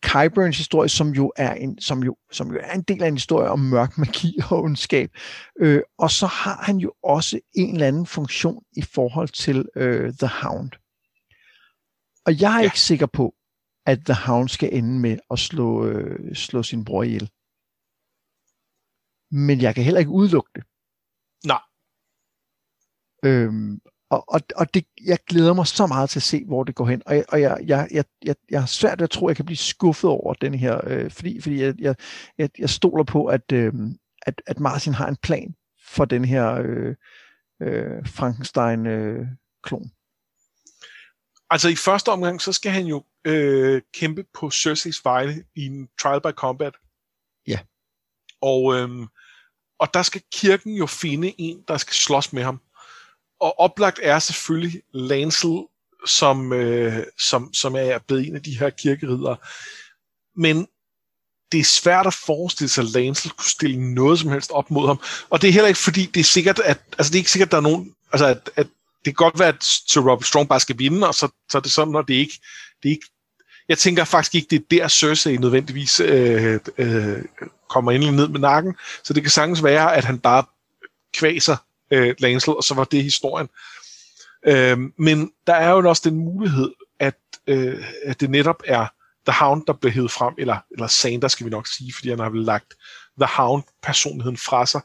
Kyburns historie, som jo er en, som jo, som jo er en del af en historie om mørk magi og ondskab. Øh, og så har han jo også en eller anden funktion i forhold til øh, The Hound. Og jeg er ja. ikke sikker på, at The Hound skal ende med at slå, øh, slå sin bror ihjel. Men jeg kan heller ikke udelukke det. Nej. Øhm, og, og, og det, jeg glæder mig så meget til at se, hvor det går hen. Og, jeg, og jeg, jeg, jeg, jeg, jeg har svært ved at tro, at jeg kan blive skuffet over den her, øh, fordi, fordi jeg, jeg, jeg, jeg stoler på, at, øh, at, at Martin har en plan for den her øh, øh, Frankenstein-klon. Øh, altså i første omgang, så skal han jo øh, kæmpe på Cersei's vegne i en trial by combat. Ja. Og, øh, og der skal kirken jo finde en, der skal slås med ham og oplagt er selvfølgelig Lancel, som, øh, som, som er blevet en af de her kirkeridere. Men det er svært at forestille sig, at Lancel kunne stille noget som helst op mod ham. Og det er heller ikke fordi, det er sikkert, at, altså det er ikke sikkert, at der er nogen, altså at, at det kan godt være, at Sir Robert Strong bare skal vinde, og så, så er det sådan, når det ikke, det er ikke jeg tænker faktisk ikke, det er der Cersei nødvendigvis øh, øh, kommer endelig ned med nakken, så det kan sagtens være, at han bare kvaser øh, Lancel, og så var det historien. Øh, men der er jo også den mulighed, at, øh, at det netop er The Hound, der bliver hævet frem, eller, eller Sander skal vi nok sige, fordi han har vel lagt The Hound-personligheden fra sig.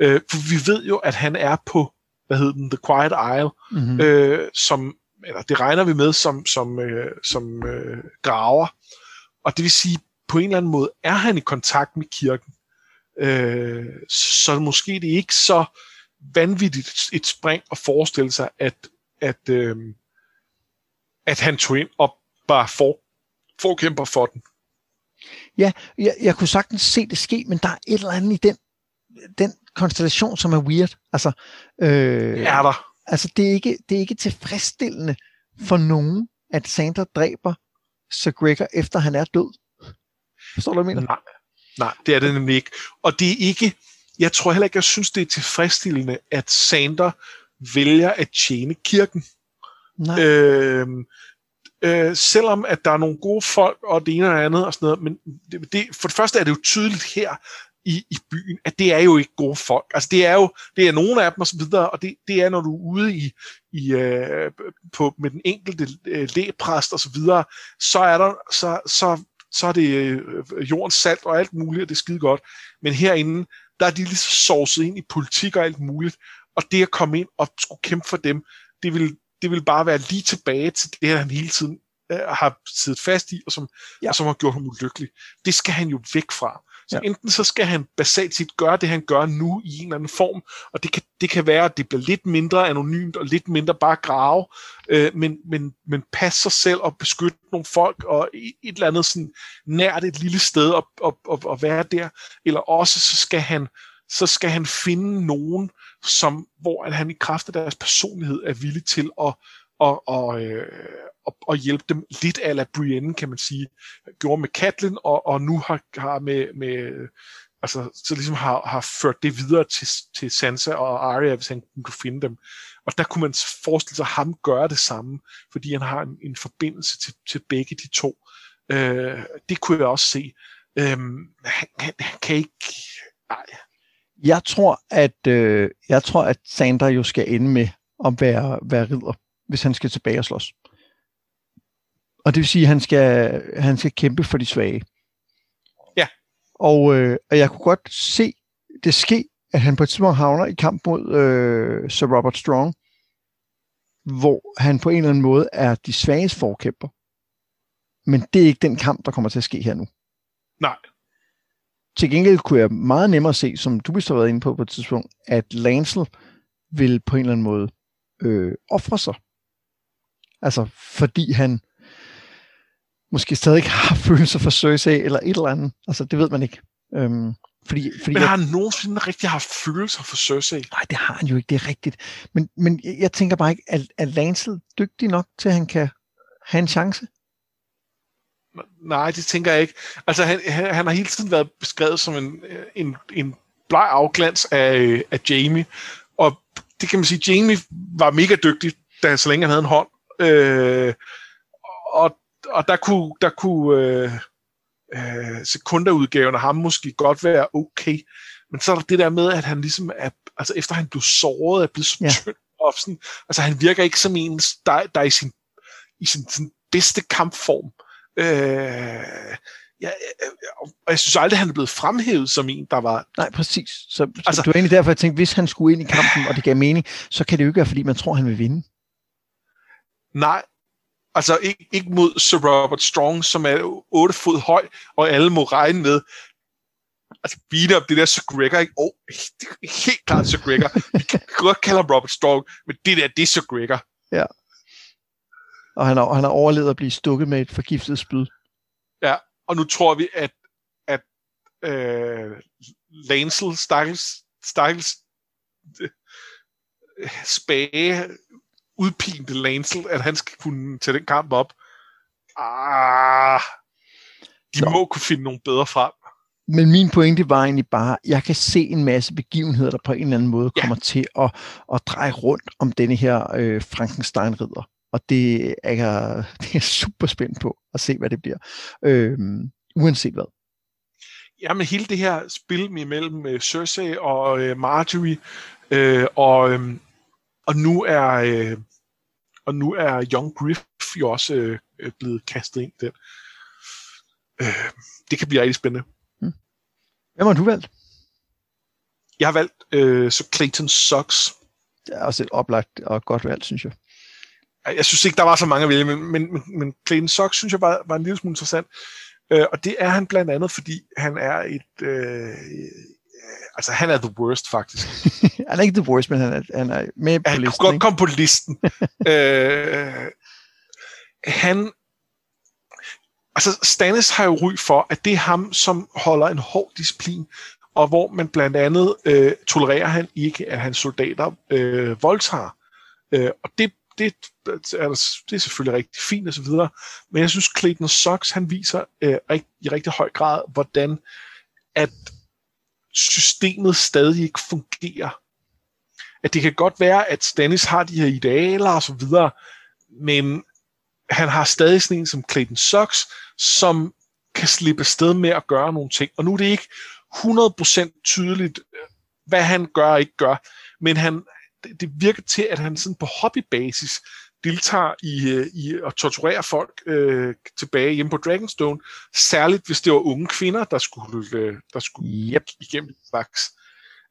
Øh, for vi ved jo, at han er på, hvad hedder den, The Quiet Isle, mm-hmm. øh, som, eller det regner vi med som, som, øh, som øh, graver. Og det vil sige, på en eller anden måde er han i kontakt med kirken. Øh, så måske det er ikke så vanvittigt et spring at forestille sig, at, at, øh, at han tog ind og bare for, forkæmper for den. Ja, jeg, jeg kunne sagtens se det ske, men der er et eller andet i den, den konstellation, som er weird. Altså, øh, er der. Altså, det er, ikke, det er ikke tilfredsstillende for nogen, at Sandra dræber Sir Gregor, efter han er død. Forstår du, hvad jeg mener? Nej, nej, det er det nemlig ikke. Og det er ikke, jeg tror heller ikke, jeg synes, det er tilfredsstillende, at Sander vælger at tjene kirken. Nej. Øh, øh, selvom at der er nogle gode folk og det ene og det andet og sådan noget, men det, det, for det første er det jo tydeligt her i, i byen, at det er jo ikke gode folk. Altså det er jo, det er nogle af dem og så videre, og det, det er når du er ude i, i øh, på, med den enkelte øh, lægpræst og så videre, så er der, så, så, så er det øh, jordens salt og alt muligt, og det er skide godt. Men herinde, der er de lige så sovset ind i politik og alt muligt, og det at komme ind og skulle kæmpe for dem, det vil, det vil bare være lige tilbage til det, han hele tiden øh, har siddet fast i, og som, ja. og som har gjort ham ulykkelig. Det skal han jo væk fra. Så ja. enten så skal han basalt set gøre det, han gør nu i en eller anden form, og det kan, det kan være, at det bliver lidt mindre anonymt og lidt mindre bare grave, øh, men, men, men passe sig selv og beskytte nogle folk og et eller andet sådan nært et lille sted og, og, og, og være der. Eller også så skal han så skal han finde nogen, som, hvor at han i kraft af deres personlighed er villig til at, og, og, øh, og, og hjælpe dem lidt af Brienne, kan man sige, gjorde med Catelyn, og, og nu har, har med, med altså, så ligesom har, har ført det videre til, til Sansa og Arya, hvis han kunne finde dem. Og der kunne man forestille sig ham gøre det samme, fordi han har en, en forbindelse til, til begge de to. Øh, det kunne jeg også se. Øh, han, han, han kan ikke... Nej, jeg tror, at øh, jeg tror, at Sandra jo skal ende med at være, være ridder, hvis han skal tilbage og slås. Og det vil sige, at han skal, han skal kæmpe for de svage. Ja. Og, øh, og jeg kunne godt se det ske, at han på et tidspunkt havner i kamp mod øh, Sir Robert Strong, hvor han på en eller anden måde er de svages forkæmper. Men det er ikke den kamp, der kommer til at ske her nu. Nej. Til gengæld kunne jeg meget nemmere se, som du vist har været inde på på et tidspunkt, at Lancel vil på en eller anden måde øh, ofre sig. Altså, fordi han måske stadig har følelser for Cersei eller et eller andet. Altså, det ved man ikke. Øhm, fordi, fordi men har han nogensinde rigtig haft følelser for Cersei? Nej, det har han jo ikke, det er rigtigt. Men, men jeg tænker bare ikke, at, er Lancel dygtig nok til, at han kan have en chance? Nej, det tænker jeg ikke. Altså, han, han, han har hele tiden været beskrevet som en, en, en bleg afglans af, af Jamie. Og det kan man sige, Jamie var mega dygtig, da, så længe han havde en hånd. Øh, og, og der kunne, der kunne øh, øh, sekunderudgaven af ham måske godt være okay. Men så er der det der med, at han ligesom er, altså efter han blev såret, er blevet så ja. tynd. Og sådan, altså han virker ikke som en, der, der er i sin, i sin, sin bedste kampform. Øh, ja, og jeg synes aldrig, han er blevet fremhævet som en, der var... Nej, præcis. Så, så altså, det var egentlig derfor, jeg tænkte, hvis han skulle ind i kampen, og det gav mening, så kan det jo ikke være, fordi man tror, han vil vinde. Nej, altså ikke, ikke mod Sir Robert Strong, som er 8 fod høj, og alle må regne med, altså beat up det der Sir Gregor, ikke? Oh, helt klart Sir Gregor. Vi kan godt kalde ham Robert Strong, men det der, det er Sir Gregor. Ja. Og han har, han har overlevet at blive stukket med et forgiftet spyd. Ja, og nu tror vi, at, at øh, Lancel, Stakkels, Stakkels øh, spage, udpinte Lancel, at han skal kunne tage den kamp op. Ah, de Nå. må kunne finde nogle bedre frem. Men min pointe var egentlig bare, at jeg kan se en masse begivenheder, der på en eller anden måde ja. kommer til at, at dreje rundt om denne her øh, Frankenstein-ridder. og det er jeg det er super spændt på at se, hvad det bliver. Øh, uanset hvad. Ja, men hele det her spil mellem uh, Cersei og uh, Marjorie, uh, og, um, og nu er uh, og nu er Young Griff jo også uh, blevet kastet ind i den. Uh, det kan blive rigtig spændende. Hmm. Hvem har du valgt? Jeg har valgt uh, så Clayton Socks. Det er også et oplagt og godt valg, synes jeg. Jeg synes ikke, der var så mange at vælge, men, men, men, men Clayton Socks synes jeg var, var en lille smule interessant. Øh, og det er han blandt andet, fordi han er et... Øh, altså, han er the worst, faktisk. han er ikke the worst, men han er, han er med på han listen. Han kunne godt komme på listen. øh, han... Altså, Stannis har jo ry for, at det er ham, som holder en hård disciplin, og hvor man blandt andet øh, tolererer han ikke, at hans soldater øh, voldtager. Øh, og det det, er, det er selvfølgelig rigtig fint og så videre, men jeg synes Clayton Sox, han viser øh, rigt, i rigtig høj grad, hvordan at systemet stadig ikke fungerer. At det kan godt være, at Stannis har de her idealer og så videre, men han har stadig sådan en som Clayton Sox, som kan slippe sted med at gøre nogle ting. Og nu er det ikke 100% tydeligt, hvad han gør og ikke gør, men han, det, det virker til, at han sådan på hobbybasis deltager i, øh, i at torturere folk øh, tilbage hjemme på Dragonstone, særligt hvis det var unge kvinder, der skulle, øh, der skulle yep. igennem slags.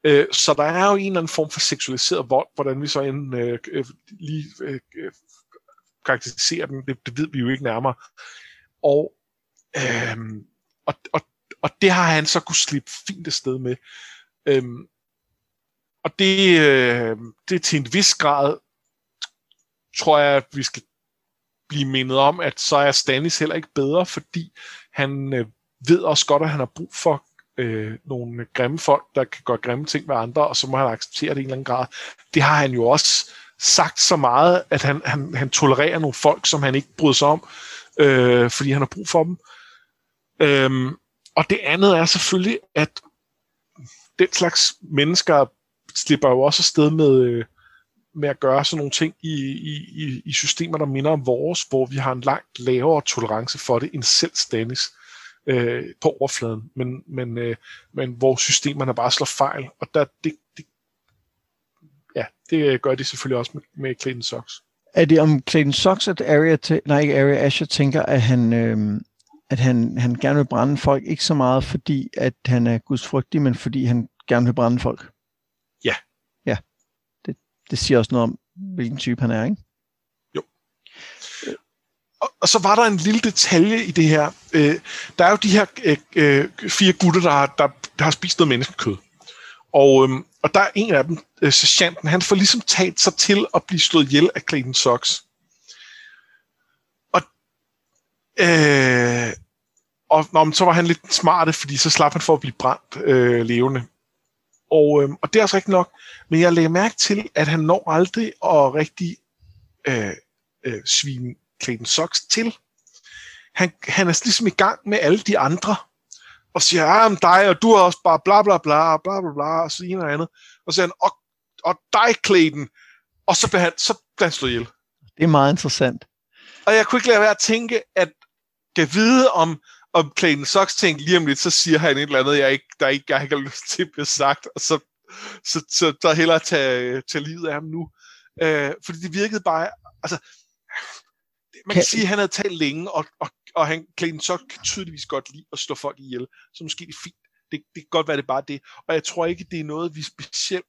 Øh, så der er jo en eller anden form for seksualiseret vold, hvordan vi så end øh, øh, lige øh, øh, karakteriserer den, det, det ved vi jo ikke nærmere. Og, øh, og, og, og det har han så kunne slippe fint afsted med. Øh, og det, øh, det til en vis grad, tror jeg, at vi skal blive mindet om, at så er Stanis heller ikke bedre, fordi han øh, ved også godt, at han har brug for øh, nogle grimme folk, der kan gøre grimme ting med andre, og så må han acceptere det i en eller anden grad. Det har han jo også sagt så meget, at han, han, han tolererer nogle folk, som han ikke bryder sig om, øh, fordi han har brug for dem. Øhm, og det andet er selvfølgelig, at den slags mennesker slipper jo også afsted med, øh, med at gøre sådan nogle ting i, i, i systemer, der minder om vores, hvor vi har en langt lavere tolerance for det end selv Stannis øh, på overfladen, men, men, øh, men hvor systemerne bare slår fejl, og der, det, det, ja, det øh, gør de selvfølgelig også med, med Clayton Sox. Er det om Clayton Sox, at Arya, nej ikke Arya, Asher tænker, at han, øh, at han, han gerne vil brænde folk, ikke så meget fordi, at han er gudsfrygtig, men fordi han gerne vil brænde folk? Det, siger også noget om, hvilken type han er, ikke? Jo. Og, og så var der en lille detalje i det her. Øh, der er jo de her øh, øh, fire gutter, der har, der, der har spist noget menneskekød. Og, øh, og der er en af dem, øh, sergeanten, han får ligesom taget sig til at blive slået ihjel af Clayton Sox. Og, øh, og nå, så var han lidt smart, fordi så slap han for at blive brændt øh, levende. Og, øh, og det er også rigtigt nok. Men jeg lægger mærke til, at han når aldrig at rigtig øh, øh, svine Clayton Sox til. Han, han er ligesom i gang med alle de andre, og siger, ja, men dig, og du er også bare bla bla bla, bla bla bla, og så en og andet. Og så siger han, og, og dig, Clayton. Og så bliver han, så bliver han slået ihjel. Det er meget interessant. Og jeg kunne ikke lade være at tænke, at kan vide om, om Clayton Sox tænkte lige om lidt, så siger han et eller andet, jeg ikke, der ikke, jeg ikke har lyst til at blive sagt, og så, så, så der hellere tage, tage livet af ham nu. Øh, fordi det virkede bare, altså, man kan, kan sige, at han havde talt længe, og, og, og han, Clayton Sox kan tydeligvis godt lide at slå folk ihjel, så måske det er fint. Det, det kan godt være, det er bare det. Og jeg tror ikke, det er noget, vi specielt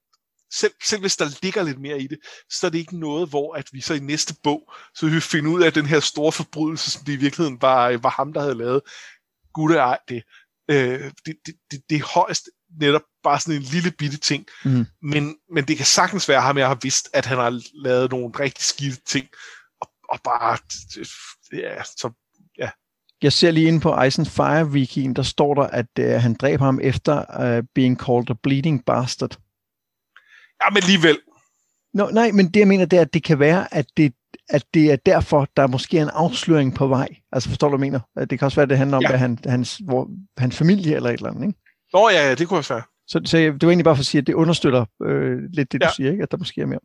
selv, selv hvis der ligger lidt mere i det, så er det ikke noget, hvor at vi så i næste bog, så vil vi finde ud af den her store forbrydelse, som det i virkeligheden var, var ham, der havde lavet. Gud ej det. Øh, det, det, det, det er højst netop bare sådan en lille bitte ting. Mm. Men, men det kan sagtens være ham, jeg har vidst, at han har lavet nogle rigtig skidte ting, og, og bare, ja, så, ja. Jeg ser lige inde på Ice Fire Wikien, der står der, at uh, han dræb ham efter uh, being called a bleeding bastard. Ja, men alligevel. Nå, nej, men det jeg mener, det er, at det kan være, at det, at det er derfor, der måske er en afsløring på vej. Altså forstår du, hvad jeg mener? Det kan også være, at det handler om, ja. at han, hans, hvor, hans familie eller et eller andet, ikke? Nå ja, ja, det kunne også være. Så, så det var egentlig bare for at sige, at det understøtter øh, lidt det, du Ja. siger, ikke? at der måske er mere.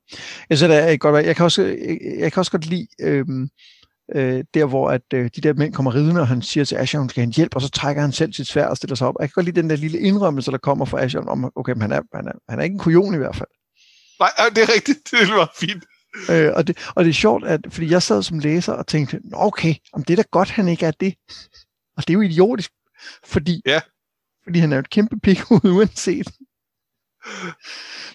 Jeg synes, det er godt, jeg kan også, jeg, jeg kan også godt lide øh, øh, der, hvor at, øh, de der mænd kommer ridende, og han siger til Asher, at hun skal have hjælp, og så trækker han selv sit sværd og stiller sig op. Jeg kan godt lide den der lille indrømmelse, der kommer fra Asher, om, okay, men han er, han er, han er ikke en kujon i hvert fald. Nej, det er rigtigt. Det var fint. Øh, og, det, og det er sjovt, at, fordi jeg sad som læser og tænkte, "Nå, okay, om det er da godt, han ikke er det. Og det er jo idiotisk, fordi, Ja. fordi han er jo et kæmpe pikhoved uanset.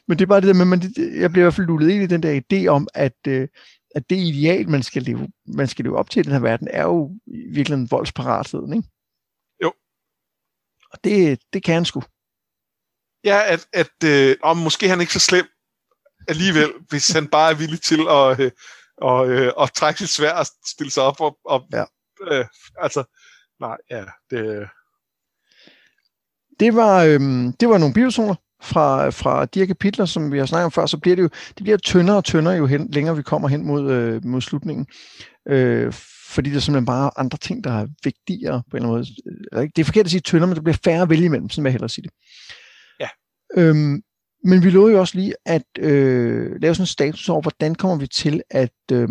Men det er bare det der med, man, jeg bliver i hvert fald lullet ind i den der idé om, at, øh, at det ideal, man skal, leve, man skal leve op til i den her verden, er jo i virkeligheden voldsparatheden, ikke? Jo. Og det, det kan han sgu. Ja, at, at øh, om måske er han ikke så slem alligevel, hvis han bare er villig til at, øh, og, øh, at trække sit svær og stille sig op. Og, og, Ja. øh, altså, nej, ja, det, Det var, øhm, det var nogle bipersoner fra, fra de her kapitler, som vi har snakket om før, så bliver det jo det bliver tyndere og tyndere jo hen, længere vi kommer hen mod, øh, mod slutningen. Øh, fordi der er simpelthen bare andre ting, der er vigtigere på en eller anden måde. Det er forkert at sige tyndere, men der bliver færre at vælge imellem, sådan vil jeg hellere sige det. Ja. Øhm, men vi lovede jo også lige at øh, lave sådan en status over, hvordan kommer vi til at, øh,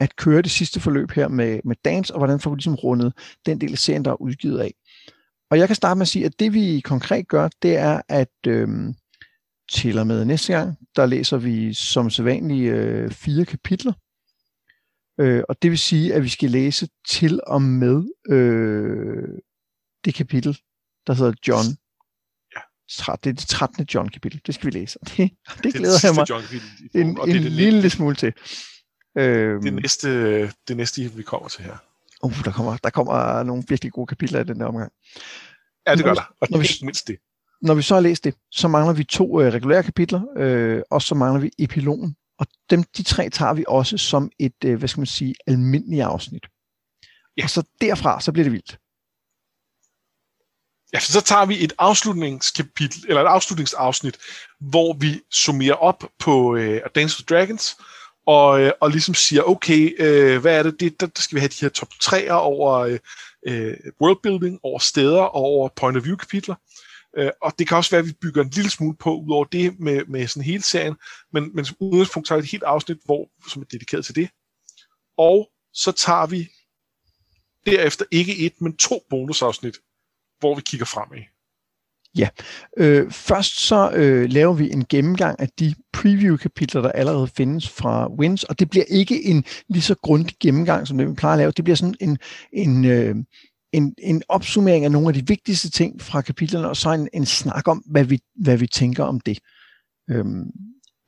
at køre det sidste forløb her med, med dans, og hvordan får vi ligesom rundet den del af serien, der er udgivet af. Og jeg kan starte med at sige, at det vi konkret gør, det er, at øh, til og med næste gang, der læser vi som sædvanligt øh, fire kapitler. Øh, og det vil sige, at vi skal læse til og med øh, det kapitel, der hedder John. Det er det 13. John-kapitel. Det skal vi læse. Det, det det er glæder jeg mig en, og en det er lille smule til. Øhm, det, næste, det næste, vi kommer til her. uh, der, kommer, der kommer nogle virkelig gode kapitler i den der omgang. Ja, det Når gør vi- der. Og når vi- mindst det. Når vi så har læst det, så mangler vi to øh, regulære kapitler, øh, og så mangler vi epilogen. Og dem, de tre tager vi også som et, øh, hvad skal man sige, almindeligt afsnit. Ja. Og så derfra, så bliver det vildt. Ja, så tager vi et afslutningskapitel, eller et afslutningsafsnit, hvor vi summerer op på øh, Dance with Dragons, og, øh, og ligesom siger, okay, øh, hvad er det, det der, der skal vi have de her top 3'er over øh, øh worldbuilding, over steder og over point of view kapitler. Øh, og det kan også være, at vi bygger en lille smule på, ud over det med, med sådan hele serien, men, men som udgangspunkt tager vi et helt afsnit, hvor, som er dedikeret til det. Og så tager vi derefter ikke et, men to bonusafsnit, hvor vi kigger fremad. Øh, først så øh, laver vi en gennemgang af de preview-kapitler, der allerede findes fra Wins, og det bliver ikke en lige så grundig gennemgang, som det vi plejer at lave. Det bliver sådan en, en, øh, en, en opsummering af nogle af de vigtigste ting fra kapitlerne, og så en, en snak om, hvad vi, hvad vi tænker om det. Øhm,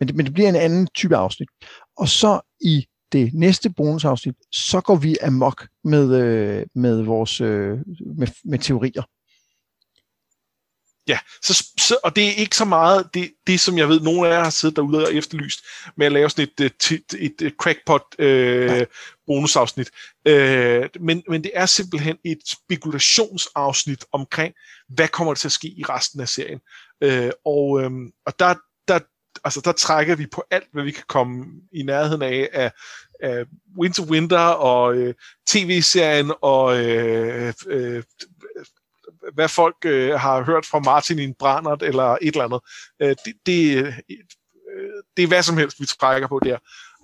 men, det. Men det bliver en anden type afsnit. Og så i det næste bonusafsnit, så går vi amok med, øh, med vores øh, med, med teorier. Ja, så, så, og det er ikke så meget det, det, som jeg ved, nogle af jer har siddet derude og efterlyst med at lave sådan et, et, et, et, et crackpot øh, bonusafsnit. Øh, men, men det er simpelthen et spekulationsafsnit omkring, hvad kommer der til at ske i resten af serien. Øh, og øh, og der, der, altså, der trækker vi på alt, hvad vi kan komme i nærheden af, af, af Winter Winter og øh, tv-serien og øh, øh, hvad folk øh, har hørt fra Martin i en brændert eller et eller andet. Øh, det, det, øh, det er hvad som helst, vi trækker på der.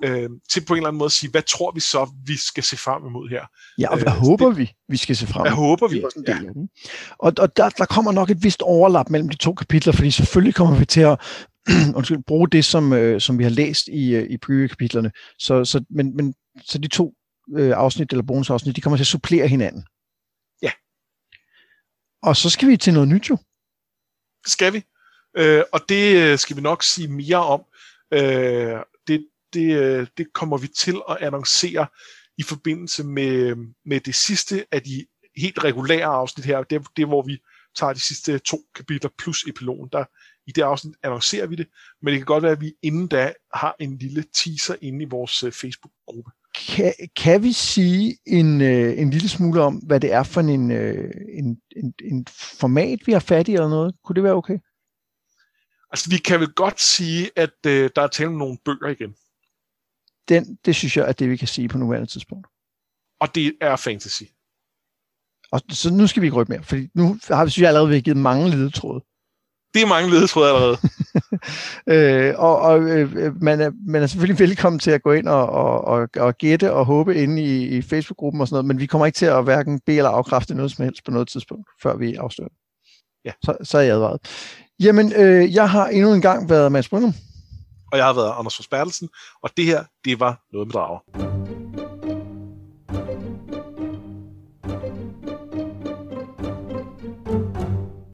Øh, til på en eller anden måde at sige, hvad tror vi så, vi skal se frem imod her? Ja, og hvad Øh, håber vi, vi skal se frem Hvad imod? håber Det vi? en Ja. Og, og der, der kommer nok et vist overlap mellem de to kapitler, fordi selvfølgelig kommer vi til at undskyld, bruge det, som, øh, som vi har læst i, øh, i preview-kapitlerne. Så, så, men, men, så de to øh, afsnit eller bonusafsnit, de kommer til at supplere hinanden. Og så skal vi til noget nyt jo. Det skal vi. Øh, og det øh, skal vi nok sige mere om. Øh, det, det, øh, det kommer vi til at annoncere i forbindelse med, med det sidste af de helt regulære afsnit her. Det er det, hvor vi tager de sidste to kapitler plus epilogen. Der, I det afsnit annoncerer vi det, men det kan godt være, at vi inden da har en lille teaser inde i vores øh, Facebook-gruppe. Kan, kan vi sige en, øh, en lille smule om, hvad det er for en, øh, en, en, en format, vi har fat i eller noget? Kunne det være okay? Altså, vi kan vel godt sige, at øh, der er tale om nogle bøger igen. Den, det synes jeg er det, vi kan sige på nuværende tidspunkt. Og det er fantasy. Og så nu skal vi ikke røbe mere, fordi nu har vi, synes jeg, allerede vi givet mange ledetråde. Det er mange ledetråde allerede. øh, og og øh, man, er, man er selvfølgelig velkommen til at gå ind og, og, og, og gætte og håbe inde i, i Facebook-gruppen og sådan noget, men vi kommer ikke til at hverken bede eller afkræfte noget som helst på noget tidspunkt, før vi afslører Ja. Så, så er jeg advaret. Jamen, øh, jeg har endnu en gang været Mads Brynum. Og jeg har været Anders Forsbergelsen, og det her, det var noget med drager.